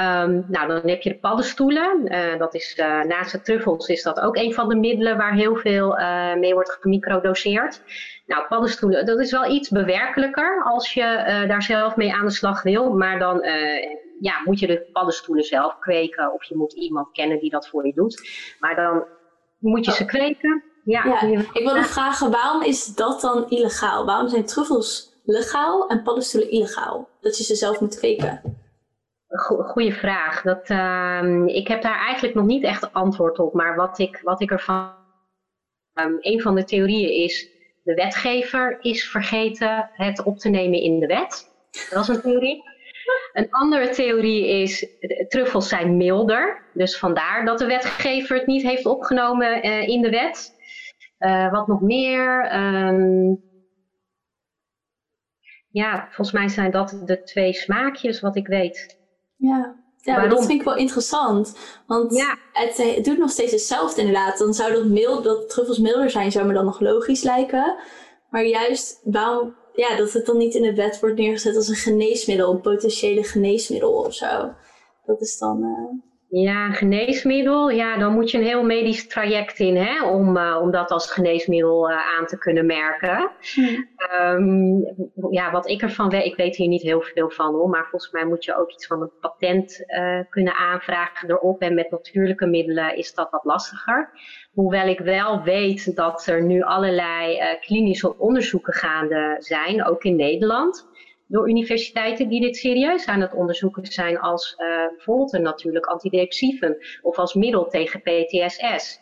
Um, nou, dan heb je de paddenstoelen. Uh, dat is, uh, naast de truffels is dat ook een van de middelen waar heel veel mee wordt gemicrodoseerd. Nou, paddenstoelen, dat is wel iets bewerkelijker als je daar zelf mee aan de slag wil. Maar dan ja, moet je de paddenstoelen zelf kweken of je moet iemand kennen die dat voor je doet. Maar dan moet je ze kweken. Ja, ik wilde vragen, waarom is dat dan illegaal? Waarom zijn truffels legaal en paddenstoelen illegaal? Dat je ze zelf moet kweken? Goeie vraag. Dat, uh, ik heb daar eigenlijk nog niet echt antwoord op. Maar wat ik, wat ik ervan. Um, een van de theorieën is. De wetgever is vergeten het op te nemen in de wet. Dat is een theorie. Een andere theorie is, truffels zijn milder. Dus vandaar dat de wetgever het niet heeft opgenomen uh, in de wet. Uh, wat nog meer? Um, ja, volgens mij zijn dat de twee smaakjes wat ik weet. Ja, ja dat vind ik wel interessant. Want ja. het, het, doet nog steeds hetzelfde inderdaad. Dan zou dat, mild, dat truffels milder zijn, zou me dan nog logisch lijken. Maar juist, waarom ja, dat het dan niet in de wet wordt neergezet als een geneesmiddel, een potentiële geneesmiddel of zo. Dat is dan. Uh... Ja, geneesmiddel, ja, dan moet je een heel medisch traject in hè, om, uh, om dat als geneesmiddel uh, aan te kunnen merken. Hmm. Um, ja, wat ik ervan weet, ik weet hier niet heel veel van hoor, maar volgens mij moet je ook iets van een patent uh, kunnen aanvragen erop. En met natuurlijke middelen is dat wat lastiger. Hoewel ik wel weet dat er nu allerlei klinische onderzoeken gaande zijn, ook in Nederland, door universiteiten die dit serieus aan het onderzoeken zijn als uh, bijvoorbeeld natuurlijk antidepressiefum of als middel tegen PTSS.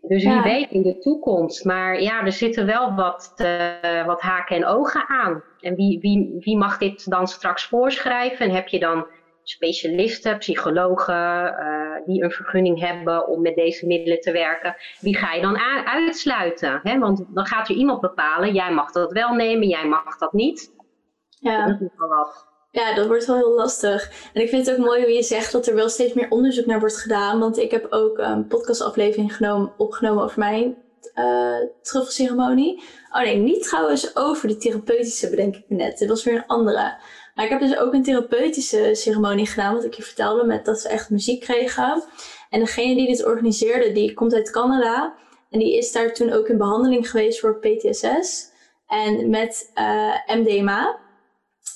Dus wie weet in de toekomst. Maar ja, er zitten wel wat, uh, wat haken en ogen aan. En wie, wie, wie mag dit dan straks voorschrijven? En heb je dan specialisten, psychologen, uh, die een vergunning hebben om met deze middelen te werken, wie ga je dan uitsluiten? Hè? Want dan gaat er iemand bepalen, jij mag dat wel nemen, jij mag dat niet. Ja. Dat ja, dat wordt wel heel lastig. En ik vind het ook mooi hoe je zegt dat er wel steeds meer onderzoek naar wordt gedaan. Want ik heb ook een podcastaflevering genomen, opgenomen over mijn uh, truffelceremonie. Oh nee, niet trouwens over de therapeutische, bedenk ik me net. Dit was weer een andere. Maar ik heb dus ook een therapeutische ceremonie gedaan, wat ik je vertelde, met dat ze echt muziek kregen. En degene die dit organiseerde, die komt uit Canada. En die is daar toen ook in behandeling geweest voor PTSS. En met uh, MDMA,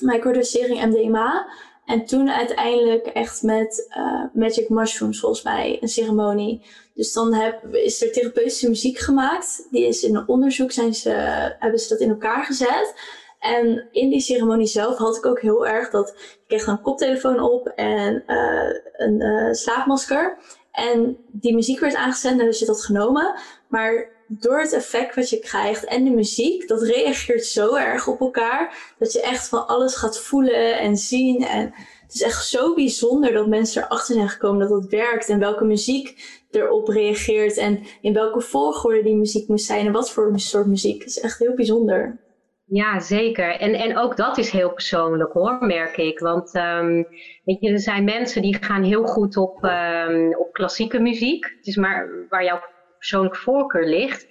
microdosering MDMA. En toen uiteindelijk echt met uh, Magic Mushrooms, volgens mij, een ceremonie. Dus dan heb, is er therapeutische muziek gemaakt. Die is in een onderzoek, zijn ze, hebben ze dat in elkaar gezet. En in die ceremonie zelf had ik ook heel erg dat ik kreeg een koptelefoon op en uh, een uh, slaapmasker. En die muziek werd aangezet en dus je dat genomen. Maar door het effect wat je krijgt en de muziek, dat reageert zo erg op elkaar. Dat je echt van alles gaat voelen en zien. En het is echt zo bijzonder dat mensen erachter zijn gekomen dat het werkt. En welke muziek erop reageert. En in welke volgorde die muziek moet zijn. En wat voor soort muziek. Het is echt heel bijzonder. Ja, zeker. En, en ook dat is heel persoonlijk hoor, merk ik. Want um, weet je, er zijn mensen die gaan heel goed op, um, op klassieke muziek. Het is maar waar jouw persoonlijke voorkeur ligt.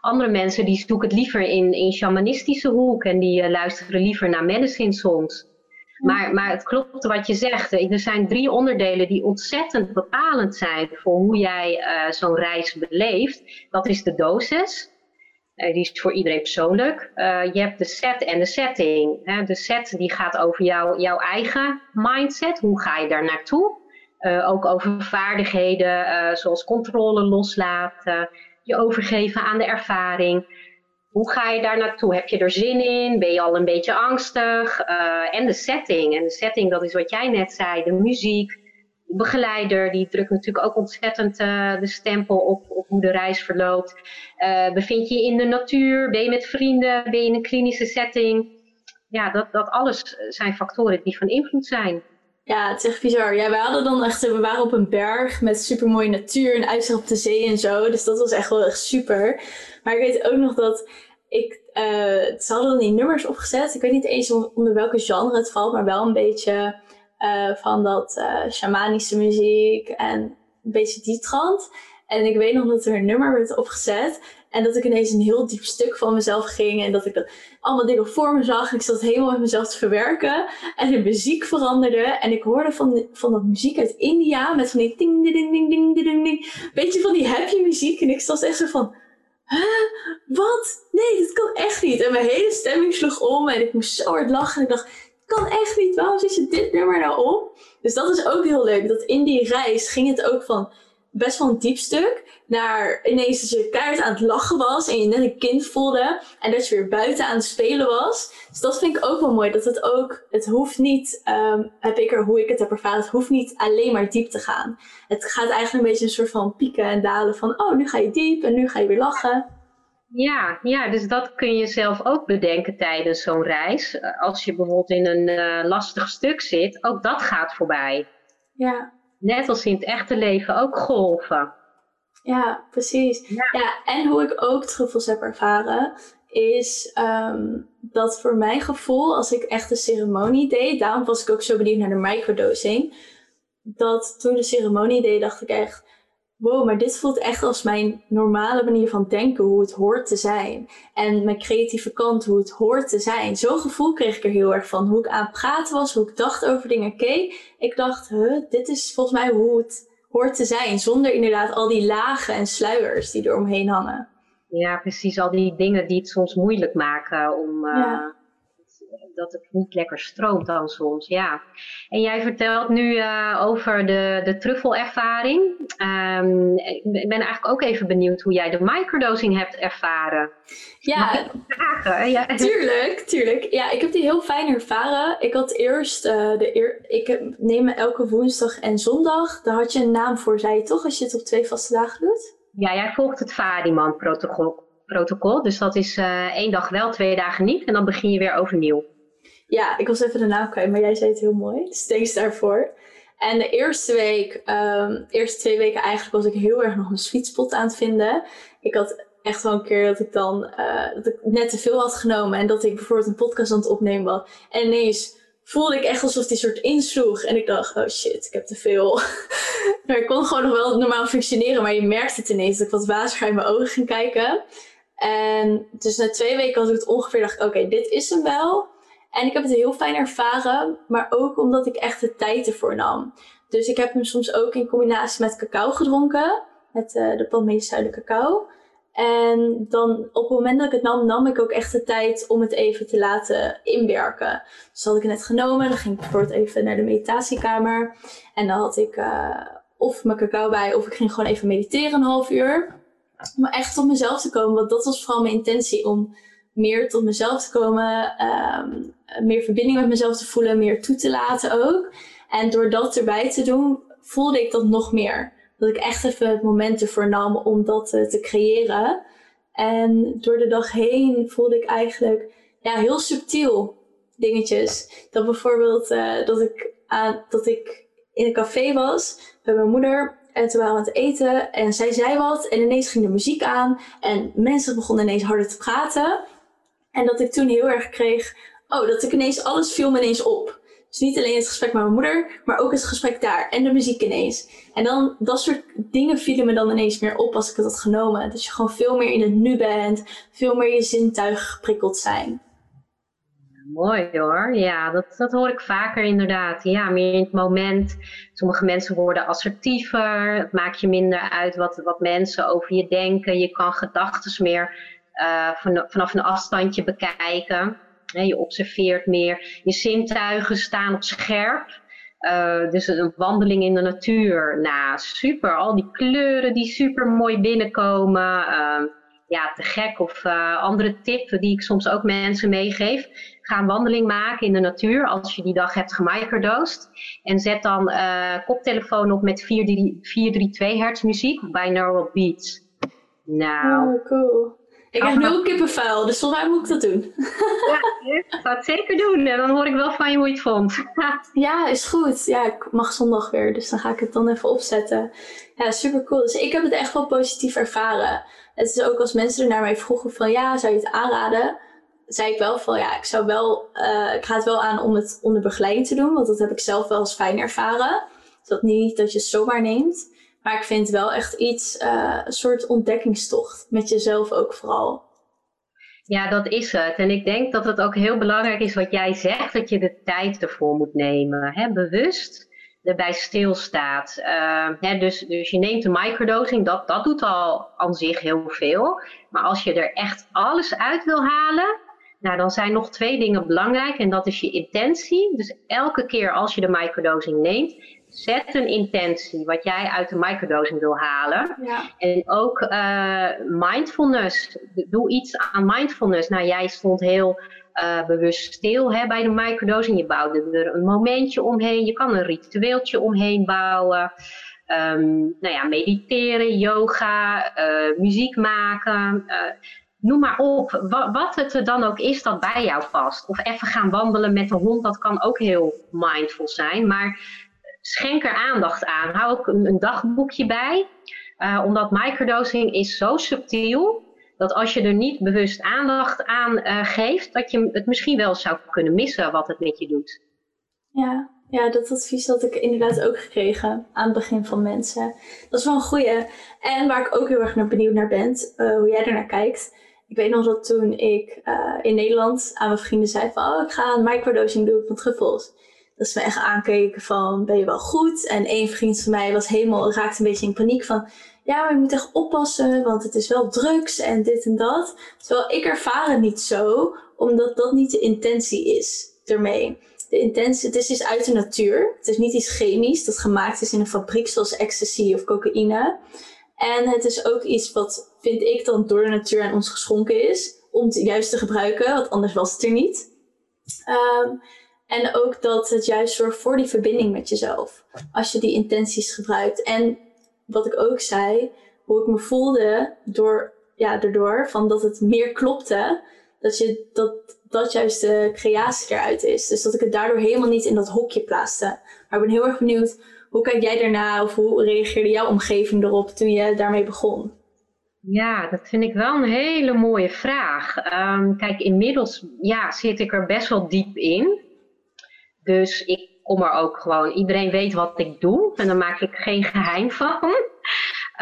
Andere mensen die zoeken het liever in, in shamanistische hoek en die uh, luisteren liever naar medicine songs. Maar, maar het klopt wat je zegt. Er zijn drie onderdelen die ontzettend bepalend zijn voor hoe jij uh, zo'n reis beleeft. Dat is de dosis. Uh, die is voor iedereen persoonlijk. Je hebt de set en de setting. De set die gaat over jou, jouw eigen mindset. Hoe ga je daar naartoe? Uh, ook over vaardigheden zoals controle loslaten. Je overgeven aan de ervaring. Hoe ga je daar naartoe? Heb je er zin in? Ben je al een beetje angstig? en de setting. En de setting, dat is wat jij net zei. De muziek, begeleider, die drukt natuurlijk ook ontzettend de stempel op, op hoe de reis verloopt. Bevind je je in de natuur? Ben je met vrienden? Ben je in een klinische setting? Ja, dat, dat alles zijn factoren die van invloed zijn. Ja, het is echt bizar. Ja, wij hadden dan echt, we waren op een berg met super mooie natuur en uitzicht op de zee en zo. Dus dat was echt wel echt super. Maar ik weet ook nog dat ik, uh, ze hadden dan die nummers opgezet. Ik weet niet eens onder welke genre het valt, maar wel een beetje uh, van dat uh, shamanische muziek en een beetje die trant. En ik weet nog dat er een nummer werd opgezet. En dat ik ineens een heel diep stuk van mezelf ging. En dat ik dat allemaal dingen voor me zag. En ik zat helemaal met mezelf te verwerken. En de muziek veranderde. En ik hoorde van, van dat muziek uit India. Met van die ding, ding, ding, ding, ding, ding. Beetje van die happy muziek. En ik zat echt zo van... Huh? Wat? Nee, dit kan echt niet. En mijn hele stemming sloeg om. En ik moest zo hard lachen. En ik dacht, kan echt niet. Waarom zit je dit nummer nou op? Dus dat is ook heel leuk. Dat in die reis ging het ook van best wel een diep stuk. Naar ineens dat je keihard aan het lachen was. En je net een kind voelde. En dat je weer buiten aan het spelen was. Dus dat vind ik ook wel mooi. Dat het ook, het hoeft niet, um, heb ik er hoe ik het heb ervaren. Het hoeft niet alleen maar diep te gaan. Het gaat eigenlijk een beetje een soort van pieken en dalen. Van oh, nu ga je diep en nu ga je weer lachen. Ja, ja, dus dat kun je zelf ook bedenken tijdens zo'n reis. Als je bijvoorbeeld in een uh, lastig stuk zit, ook dat gaat voorbij. Ja. Net als in het echte leven ook golven. Ja, precies. Ja, ja en hoe ik ook truffels heb ervaren, is um, dat voor mijn gevoel, als ik echt de ceremonie deed, daarom was ik ook zo benieuwd naar de microdosing, dat toen de ceremonie deed, dacht ik echt, wow, maar dit voelt echt als mijn normale manier van denken, hoe het hoort te zijn. En mijn creatieve kant, hoe het hoort te zijn. Zo'n gevoel kreeg ik er heel erg van. Hoe ik aan het praten was, hoe ik dacht over dingen keek. Ik dacht, huh, dit is volgens mij hoe het hoort te zijn. Zonder inderdaad al die lagen en sluiers die er omheen hangen. Ja, precies. Al die dingen die het soms moeilijk maken om... Uh dat het niet lekker stroomt dan soms, ja. En jij vertelt nu uh, over de, de truffelervaring. Um, ik ben eigenlijk ook even benieuwd hoe jij de microdosing hebt ervaren. Ja, vragen? ja, tuurlijk, tuurlijk. Ja, ik heb die heel fijn ervaren. Ik had eerst, uh, de eer, ik neem me elke woensdag en zondag. Daar had je een naam voor, zei je toch, als je het op twee vaste dagen doet? Ja, jij volgt het Fadiman-protocol. Protocol. Dus dat is uh, één dag wel, twee dagen niet. En dan begin je weer overnieuw. Ja, ik was even de naam kwijt, maar jij zei het heel mooi. Thanks daarvoor. En de eerste week, um, eerste twee weken eigenlijk, was ik heel erg nog een sweet spot aan het vinden. Ik had echt wel een keer dat ik dan uh, dat ik net te veel had genomen en dat ik bijvoorbeeld een podcast aan het opnemen was. En ineens voelde ik echt alsof die soort insloeg. En ik dacht, oh shit, ik heb te veel. maar ik kon gewoon nog wel normaal functioneren, maar je merkte het ineens dat ik wat waziger in mijn ogen ging kijken. En dus na twee weken had ik het ongeveer, dacht oké, dit is hem wel. En ik heb het heel fijn ervaren, maar ook omdat ik echt de tijd ervoor nam. Dus ik heb hem soms ook in combinatie met cacao gedronken, met uh, de palmedische cacao. En dan op het moment dat ik het nam, nam ik ook echt de tijd om het even te laten inwerken. Dus had ik het net genomen, dan ging ik bijvoorbeeld even naar de meditatiekamer. En dan had ik uh, of mijn cacao bij, of ik ging gewoon even mediteren een half uur. Om echt tot mezelf te komen, want dat was vooral mijn intentie om meer tot mezelf te komen, um, meer verbinding met mezelf te voelen, meer toe te laten ook. En door dat erbij te doen, voelde ik dat nog meer. Dat ik echt even het moment ervoor nam om dat te creëren. En door de dag heen voelde ik eigenlijk ja, heel subtiel dingetjes. Dat bijvoorbeeld dat, ik dat ik in een café was bij mijn moeder. En toen waren we aan het eten en zij zei wat en ineens ging de muziek aan en mensen begonnen ineens harder te praten. En dat ik toen heel erg kreeg, oh, dat ik ineens, alles viel me ineens op. Dus niet alleen het gesprek met mijn moeder, maar ook het gesprek daar en de muziek ineens. En dan, dat soort dingen vielen me dan ineens meer op als ik het had genomen. Dat je gewoon veel meer in het nu bent, veel meer je zintuigen geprikkeld zijn. Mooi hoor, ja, dat, dat hoor ik vaker inderdaad. Ja, meer in het moment. Sommige mensen worden assertiever, het maakt je minder uit wat, wat mensen over je denken. Je kan gedachten meer uh, vanaf een afstandje bekijken. je observeert meer. Je zintuigen staan op scherp. Uh, dus een wandeling in de natuur, nou super. Al die kleuren die super mooi binnenkomen. Uh, ja, te gek. Of andere tip die ik soms ook mensen meegeef. Ga een wandeling maken in de natuur als je die dag hebt gemicrodosed. En zet dan uh, koptelefoon op met 432 hertz muziek binaural beats. Nou. Oh, cool. Ik heb nu ook kippenvuil, dus volgens mij moet ik dat doen. ja, ik het zeker doen. En dan hoor ik wel van je hoe je het vond. ja, is goed. Ja, ik mag zondag weer, dus dan ga ik het dan even opzetten. Ja, super cool. Dus ik heb het echt wel positief ervaren. Het is ook als mensen er naar mij vroegen van ja, zou je het aanraden? Zei ik wel van ja, ik zou wel, uh, ik ga het wel aan om het onder begeleiding te doen, want dat heb ik zelf wel eens fijn ervaren. Dat niet dat je het zomaar neemt. Maar ik vind wel echt iets, uh, een soort ontdekkingstocht met jezelf ook vooral. Ja, dat is het. En ik denk dat het ook heel belangrijk is wat jij zegt, dat je de tijd ervoor moet nemen. Hè? Bewust erbij stilstaat. Uh, hè, dus, dus je neemt een microdosing, dat, dat doet al aan zich heel veel. Maar als je er echt alles uit wil halen, nou, dan zijn nog twee dingen belangrijk. En dat is je intentie. Dus elke keer als je de microdosing neemt, zet een intentie wat jij uit de microdosing wil halen. Ja. En ook uh, mindfulness. Doe iets aan mindfulness. Nou, jij stond heel uh, bewust stil hè, bij de microdosing. Je bouwde er een momentje omheen. Je kan een ritueeltje omheen bouwen. Um, nou ja, mediteren, yoga, uh, muziek maken. Noem maar op, wat, het er dan ook is dat bij jou past. Of even gaan wandelen met een hond, dat kan ook heel mindful zijn. Maar schenk er aandacht aan. Hou ook een, dagboekje bij. Uh, omdat microdosing is zo subtiel dat als je er niet bewust aandacht aan uh, geeft, dat je het misschien wel zou kunnen missen wat het met je doet. Ja, ja, dat advies had ik inderdaad ook gekregen aan het begin van mensen. Dat is wel een goeie. En waar ik ook heel erg naar benieuwd naar ben, uh, hoe jij ernaar kijkt. Ik weet nog dat toen ik uh, in Nederland aan mijn vrienden zei van, oh, ik ga een microdosing doen van truffels. Dat ze me echt aankeken van, ben je wel goed? En één vriend van mij was helemaal, raakte een beetje in paniek van, ja, maar je moet echt oppassen, want het is wel drugs en dit en dat. Terwijl ik ervaar het niet zo, omdat dat niet de intentie is ermee. De intentie, het is iets uit de natuur. Het is niet iets chemisch dat gemaakt is in een fabriek zoals ecstasy of cocaïne. En het is ook iets wat, vind ik, dan door de natuur aan ons geschonken is. Om het juist te gebruiken, want anders was het er niet. Um, en ook dat het juist zorgt voor die verbinding met jezelf. Als je die intenties gebruikt. En wat ik ook zei, hoe ik me voelde door, ja, daardoor, van dat het meer klopte. Dat, je, dat dat juist de creatie eruit is. Dus dat ik het daardoor helemaal niet in dat hokje plaatste. Maar ik ben heel erg benieuwd, hoe kijk jij daarna of hoe reageerde jouw omgeving erop toen je daarmee begon? Ja, dat vind ik wel een hele mooie vraag. Um, kijk, inmiddels ja, zit ik er best wel diep in. Dus ik kom er ook gewoon, iedereen weet wat ik doe en daar maak ik geen geheim van.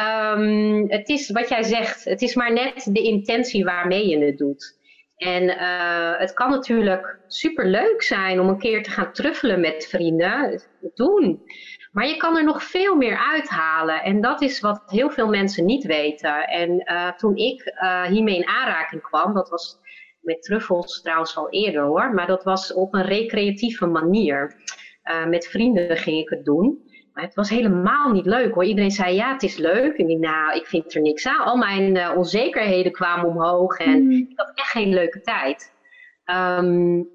Um, het is wat jij zegt, het is maar net de intentie waarmee je het doet. En uh, het kan natuurlijk super leuk zijn om een keer te gaan truffelen met vrienden. Doen. Maar je kan er nog veel meer uithalen. En dat is wat heel veel mensen niet weten. En uh, toen ik uh, hiermee in aanraking kwam, dat was met truffels trouwens al eerder hoor, maar dat was op een recreatieve manier. Uh, met vrienden ging ik het doen. Maar het was helemaal niet leuk hoor. Iedereen zei ja, het is leuk. En ik nou, ik vind er niks aan. Al mijn onzekerheden kwamen omhoog en mm. ik had echt geen leuke tijd. Um,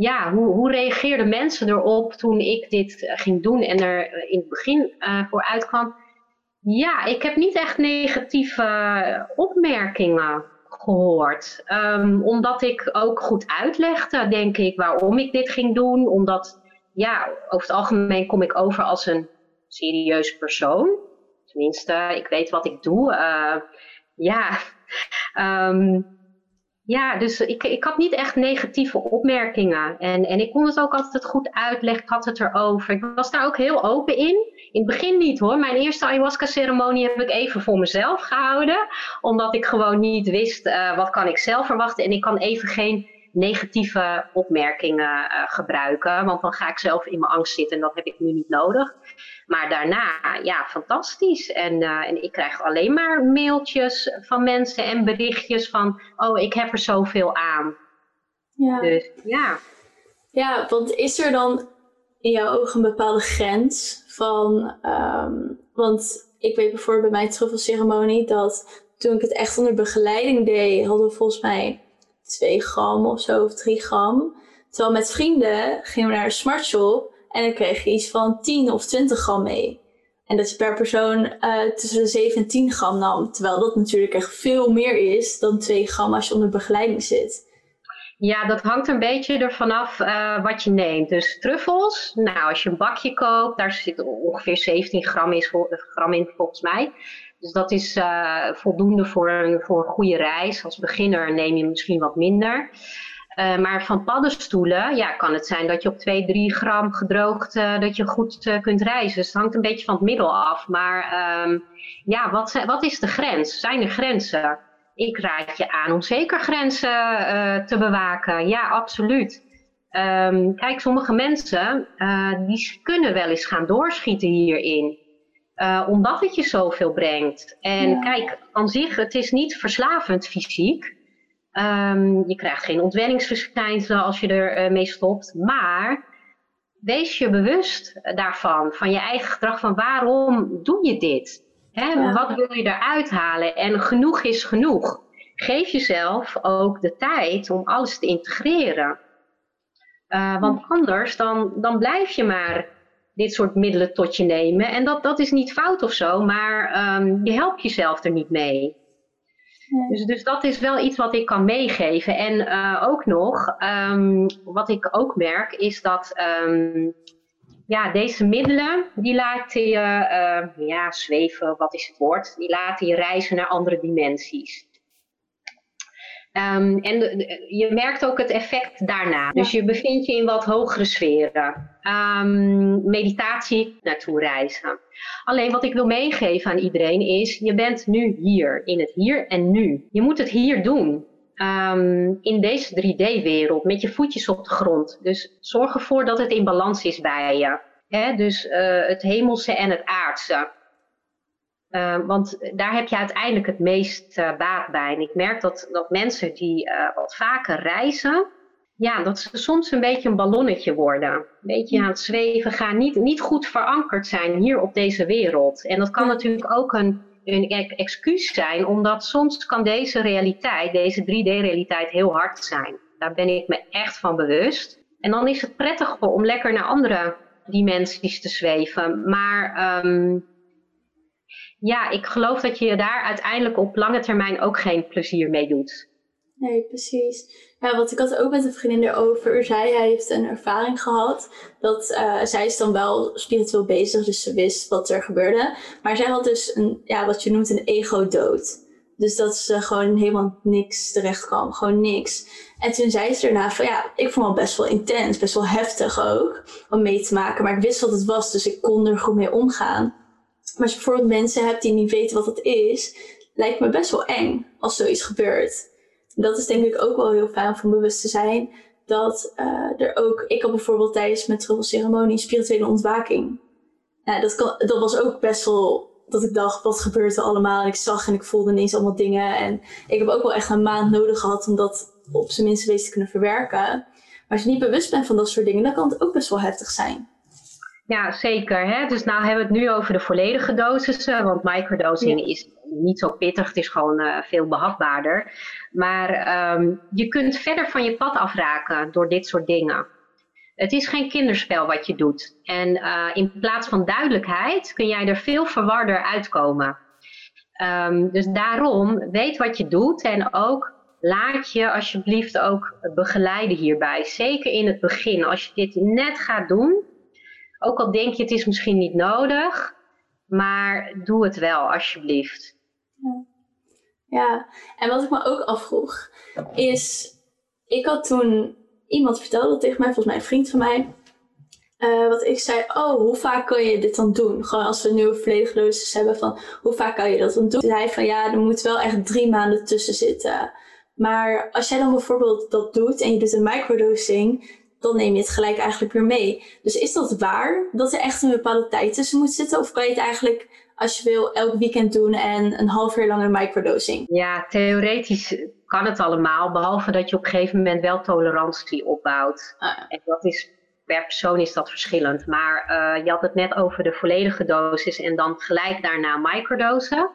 ja, hoe, hoe reageerden mensen erop toen ik dit uh, ging doen en er in het begin voor uitkwam? Ja, ik heb niet echt negatieve opmerkingen gehoord. Ehm, omdat ik ook goed uitlegde, denk ik, waarom ik dit ging doen. Omdat, ja, over het algemeen kom ik over als een serieus persoon. Tenminste, ik weet wat ik doe. Uh, ja, um, ja, dus ik, ik had niet echt negatieve opmerkingen. En, en ik kon het ook altijd goed uitleggen, ik had het erover. Ik was daar ook heel open in. In het begin niet hoor. Mijn eerste ayahuasca-ceremonie heb ik even voor mezelf gehouden. Omdat ik gewoon niet wist uh, wat kan ik zelf verwachten. En ik kan even geen negatieve opmerkingen uh, gebruiken. Want dan ga ik zelf in mijn angst zitten en dat heb ik nu niet nodig. Maar daarna, ja, fantastisch. En, uh, en ik krijg alleen maar mailtjes van mensen en berichtjes van, oh, ik heb er zoveel aan. Ja. Dus ja. Ja, want is er dan in jouw ogen een bepaalde grens van, um, want ik weet bijvoorbeeld bij mijn truffelceremonie dat toen ik het echt onder begeleiding deed, hadden we volgens mij 2 gram of zo, of 3 gram. Terwijl met vrienden gingen we naar een smart shop en dan kreeg je iets van 10 of 20 gram mee. En dat je per persoon uh, tussen de 7 en 10 gram nam. Terwijl dat natuurlijk echt veel meer is dan 2 gram als je onder begeleiding zit. Ja, dat hangt een beetje ervan af uh, wat je neemt. Dus truffels, nou als je een bakje koopt, daar zit ongeveer 17 gram, is, gram in volgens mij. Dus dat is uh, voldoende voor voor een goede reis. Als beginner neem je misschien wat minder. Uh, maar van paddenstoelen ja, kan het zijn dat je op 2, 3 gram gedroogd uh, dat je goed kunt reizen. Dus het hangt een beetje van het middel af. Maar um, ja, wat, wat is de grens? Zijn er grenzen? Ik raad je aan om zeker grenzen te bewaken. Ja, absoluut. Um, kijk, sommige mensen die kunnen wel eens gaan doorschieten hierin. Omdat het je zoveel brengt. En ja. kijk, aan zich, het is niet verslavend fysiek. Um, je krijgt geen ontwenningsverschijnselen als je er uh, mee stopt. Maar wees je bewust daarvan, van je eigen gedrag, van waarom doe je dit? Hè? Ja. Wat wil je eruit halen? En genoeg is genoeg. Geef jezelf ook de tijd om alles te integreren. Uh, want anders dan, dan blijf je maar dit soort middelen tot je nemen. En dat, dat is niet fout of zo, maar um, je helpt jezelf er niet mee. Dus, dus dat is wel iets wat ik kan meegeven. En uh, ook nog, um, wat ik ook merk, is dat um, ja, deze middelen, die laten je uh, ja, zweven, wat is het woord? Die laten je reizen naar andere dimensies. Um, en de, je merkt ook het effect daarna. Dus je bevindt je in wat hogere sferen. Um, meditatie naartoe reizen. Alleen wat ik wil meegeven aan iedereen is, je bent nu hier, in het hier en nu. Je moet het hier doen. Um, in deze 3D-wereld, met je voetjes op de grond. Dus zorg ervoor dat het in balans is bij je. He, dus uh, het hemelse en het aardse. Uh, want daar heb je uiteindelijk het meest uh, baat bij. En ik merk dat, dat mensen die uh, wat vaker reizen, ja, dat ze soms een beetje een ballonnetje worden. Een beetje aan het zweven gaan, niet, niet goed verankerd zijn hier op deze wereld. En dat kan natuurlijk ook een, een excuus zijn, omdat soms kan deze realiteit, deze 3D-realiteit heel hard zijn. Daar ben ik me echt van bewust. En dan is het prettig om lekker naar andere dimensies te zweven. Maar um, ja, ik geloof dat je daar uiteindelijk op lange termijn ook geen plezier mee doet. Nee, precies. Ja, wat ik had ook met een vriendin erover zei, hij heeft een ervaring gehad dat uh, zij is dan wel spiritueel bezig, dus ze wist wat er gebeurde. Maar zij had dus een, ja, wat je noemt een ego-dood. Dus dat ze gewoon helemaal niks terecht kwam, gewoon niks. En toen zei ze daarna van ja, ik vond het best wel intens, best wel heftig ook om mee te maken. Maar ik wist wat het was, dus ik kon er goed mee omgaan. Maar als je bijvoorbeeld mensen hebt die niet weten wat het is, lijkt me best wel eng als zoiets gebeurt. Dat is denk ik ook wel heel fijn om van bewust te zijn. Dat uh, er ook, ik had bijvoorbeeld tijdens mijn ceremonie spirituele ontwaking. Dat, dat was ook best wel dat ik dacht, wat gebeurt er allemaal? En ik zag en ik voelde ineens allemaal dingen. En ik heb ook wel echt een maand nodig gehad om dat op zijn minst te kunnen verwerken. Maar als je niet bewust bent van dat soort dingen, dan kan het ook best wel heftig zijn. Ja, zeker. Hè? Dus nou hebben we het nu over de volledige dosissen, want microdosing is niet zo pittig, het is gewoon uh, veel behapbaarder. Maar um, je kunt verder van je pad afraken door dit soort dingen. Het is geen kinderspel wat je doet. En uh, in plaats van duidelijkheid kun jij er veel verwarder uitkomen. Um, dus daarom weet wat je doet en ook laat je alsjeblieft ook begeleiden hierbij. Zeker in het begin. Als je dit net gaat doen, ook al denk je het is misschien niet nodig, maar doe het wel alsjeblieft. Ja. ja, en wat ik me ook afvroeg is, ik had toen iemand vertelde tegen mij, volgens mij een vriend van mij, uh, wat ik zei, oh, hoe vaak kan je dit dan doen? Gewoon als we volledige dosis hebben van, hoe vaak kan je dat dan doen? Hij van, ja, er moet wel echt drie maanden tussen zitten. Maar als jij dan bijvoorbeeld dat doet en je doet een microdosing, dan neem je het gelijk eigenlijk weer mee. Dus is dat waar dat er echt een bepaalde tijd tussen moet zitten? Of kan je het eigenlijk, als je wil, elk weekend doen en een half uur lang een microdosing? Ja, theoretisch kan het allemaal, behalve dat je op een gegeven moment wel tolerantie opbouwt. Ah. En dat is, per persoon is dat verschillend. Maar uh, je had het net over de volledige dosis en dan gelijk daarna microdosen.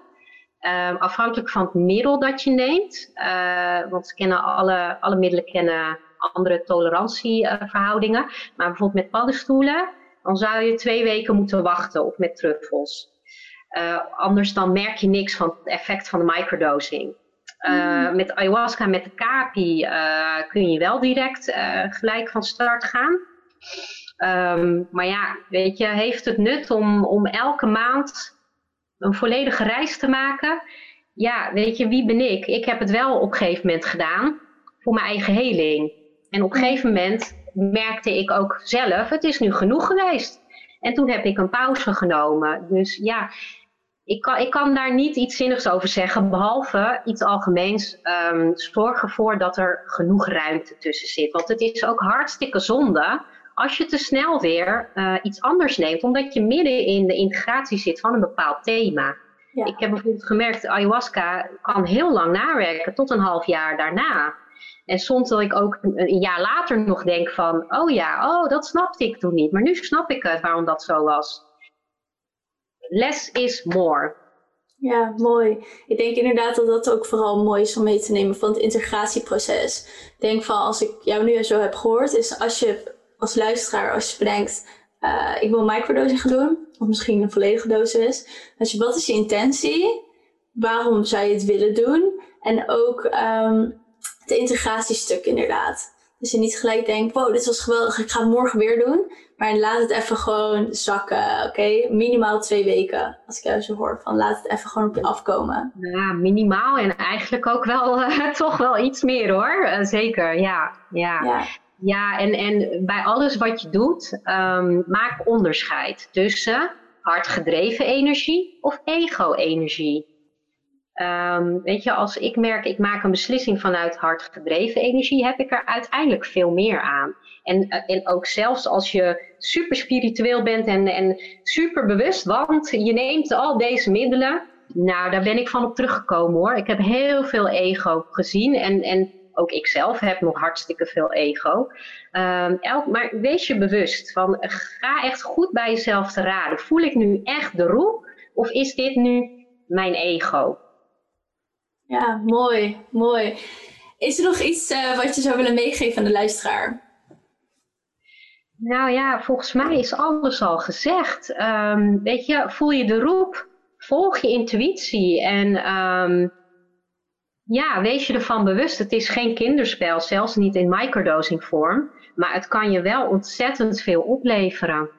Uh, afhankelijk van het middel dat je neemt, uh, want ze kennen alle, alle middelen kennen andere tolerantieverhoudingen. maar bijvoorbeeld met paddenstoelen, dan zou je twee weken moeten wachten of met truffels. Uh, anders dan merk je niks van het effect van de microdosing. Uh, Met ayahuasca, met de kapi, uh, kun je wel direct gelijk van start gaan. Um, maar ja, weet je, heeft het nut om, om elke maand een volledige reis te maken? Ja, weet je, wie ben ik? Ik heb het wel op een gegeven moment gedaan voor mijn eigen heling. En op een gegeven moment merkte ik ook zelf, het is nu genoeg geweest. En toen heb ik een pauze genomen. Dus ja, ik kan, ik kan daar niet iets zinnigs over zeggen, behalve iets algemeens. Um, zorg ervoor dat er genoeg ruimte tussen zit. Want het is ook hartstikke zonde als je te snel weer uh, iets anders neemt, omdat je midden in de integratie zit van een bepaald thema. Ja. Ik heb bijvoorbeeld gemerkt, ayahuasca kan heel lang nawerken, tot een half jaar daarna. En soms dat ik ook een jaar later nog denk van, oh ja, oh dat snapte ik toen niet. Maar nu snap ik het waarom dat zo was. Less is more. Ja, mooi. Ik denk inderdaad dat dat ook vooral mooi is om mee te nemen van het integratieproces. Ik denk van als ik jou nu zo heb gehoord, is als je als luisteraar, als je bedenkt, uh, ik wil microdosing gaan doen, of misschien een volledige dosis. Dus je, wat is je intentie? Waarom zou je het willen doen? En ook um, het integratiestuk inderdaad. Dus je niet gelijk denkt, wow, dit was geweldig, ik ga het morgen weer doen. Maar laat het even gewoon zakken, oké? Minimaal twee weken, als ik jou zo hoor. Van laat het even gewoon op je afkomen. Ja, minimaal en eigenlijk ook wel uh, toch wel iets meer hoor. Uh, zeker, ja. ja. ja. Ja, en, en bij alles wat je doet, um, maak onderscheid tussen hardgedreven energie of ego-energie. Um, weet je, als ik merk, ik maak een beslissing vanuit hardgedreven energie, heb ik er uiteindelijk veel meer aan. En, eh, en ook zelfs als je super spiritueel bent en, en super bewust, want je neemt al deze middelen. Nou, daar ben ik van op teruggekomen hoor. Ik heb heel veel ego gezien en, en ook ik zelf heb nog hartstikke veel ego. Um, elk, maar wees je bewust van, ga echt goed bij jezelf te raden. Voel ik nu echt de roep of is dit nu mijn ego? Ja, mooi, mooi. Is er nog iets uh, wat je zou willen meegeven aan de luisteraar? Nou ja, volgens mij is alles al gezegd. Um, weet je, voel je de roep, volg je intuïtie en um, ja, wees je ervan bewust. Het is geen kinderspel, zelfs niet in microdosing vorm. Maar het kan je wel ontzettend veel opleveren.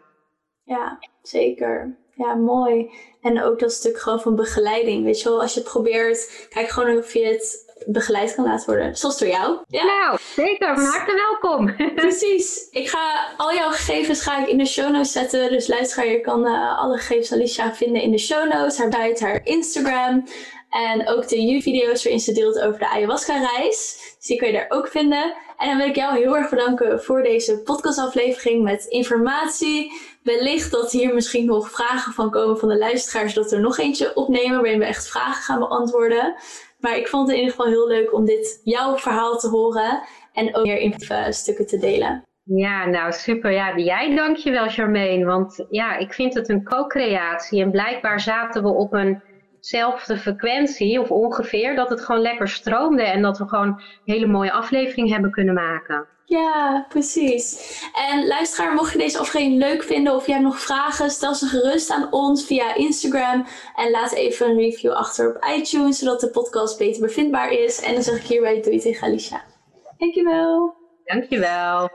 Ja, zeker. Ja, mooi. En ook dat stuk gewoon van begeleiding. Weet je wel, als je het probeert, kijk gewoon of je het begeleid kan laten worden. Zoals door jou. Ja, nou, zeker. Van harte welkom. Precies. Ik ga al jouw gegevens ga ik in de show notes zetten. Dus luister, je kan uh, alle gegevens Alicia vinden in de show notes. Haar site, haar Instagram. En ook de YouTube-video's waarin ze deelt over de ayahuasca-reis. Dus die kun je daar ook vinden. En dan wil ik jou heel erg bedanken voor deze podcastaflevering met informatie. Wellicht dat hier misschien nog vragen van komen van de luisteraars, dat we er nog eentje opnemen waarin we echt vragen gaan beantwoorden. Maar ik vond het in ieder geval heel leuk om dit jouw verhaal te horen en ook meer in stukken te delen. Ja, nou super. Ja, jij dankjewel Charmaine. Want ja, ik vind het een co-creatie en blijkbaar zaten we op een zelfde frequentie of ongeveer, dat het gewoon lekker stroomde en dat we gewoon een hele mooie aflevering hebben kunnen maken. Ja, precies. En luisteraar, mocht je deze aflevering leuk vinden of je hebt nog vragen, stel ze gerust aan ons via Instagram. En laat even een review achter op iTunes, zodat de podcast beter bevindbaar is. En dan zeg ik hierbij doei tegen Alicia. Dankjewel. Dankjewel.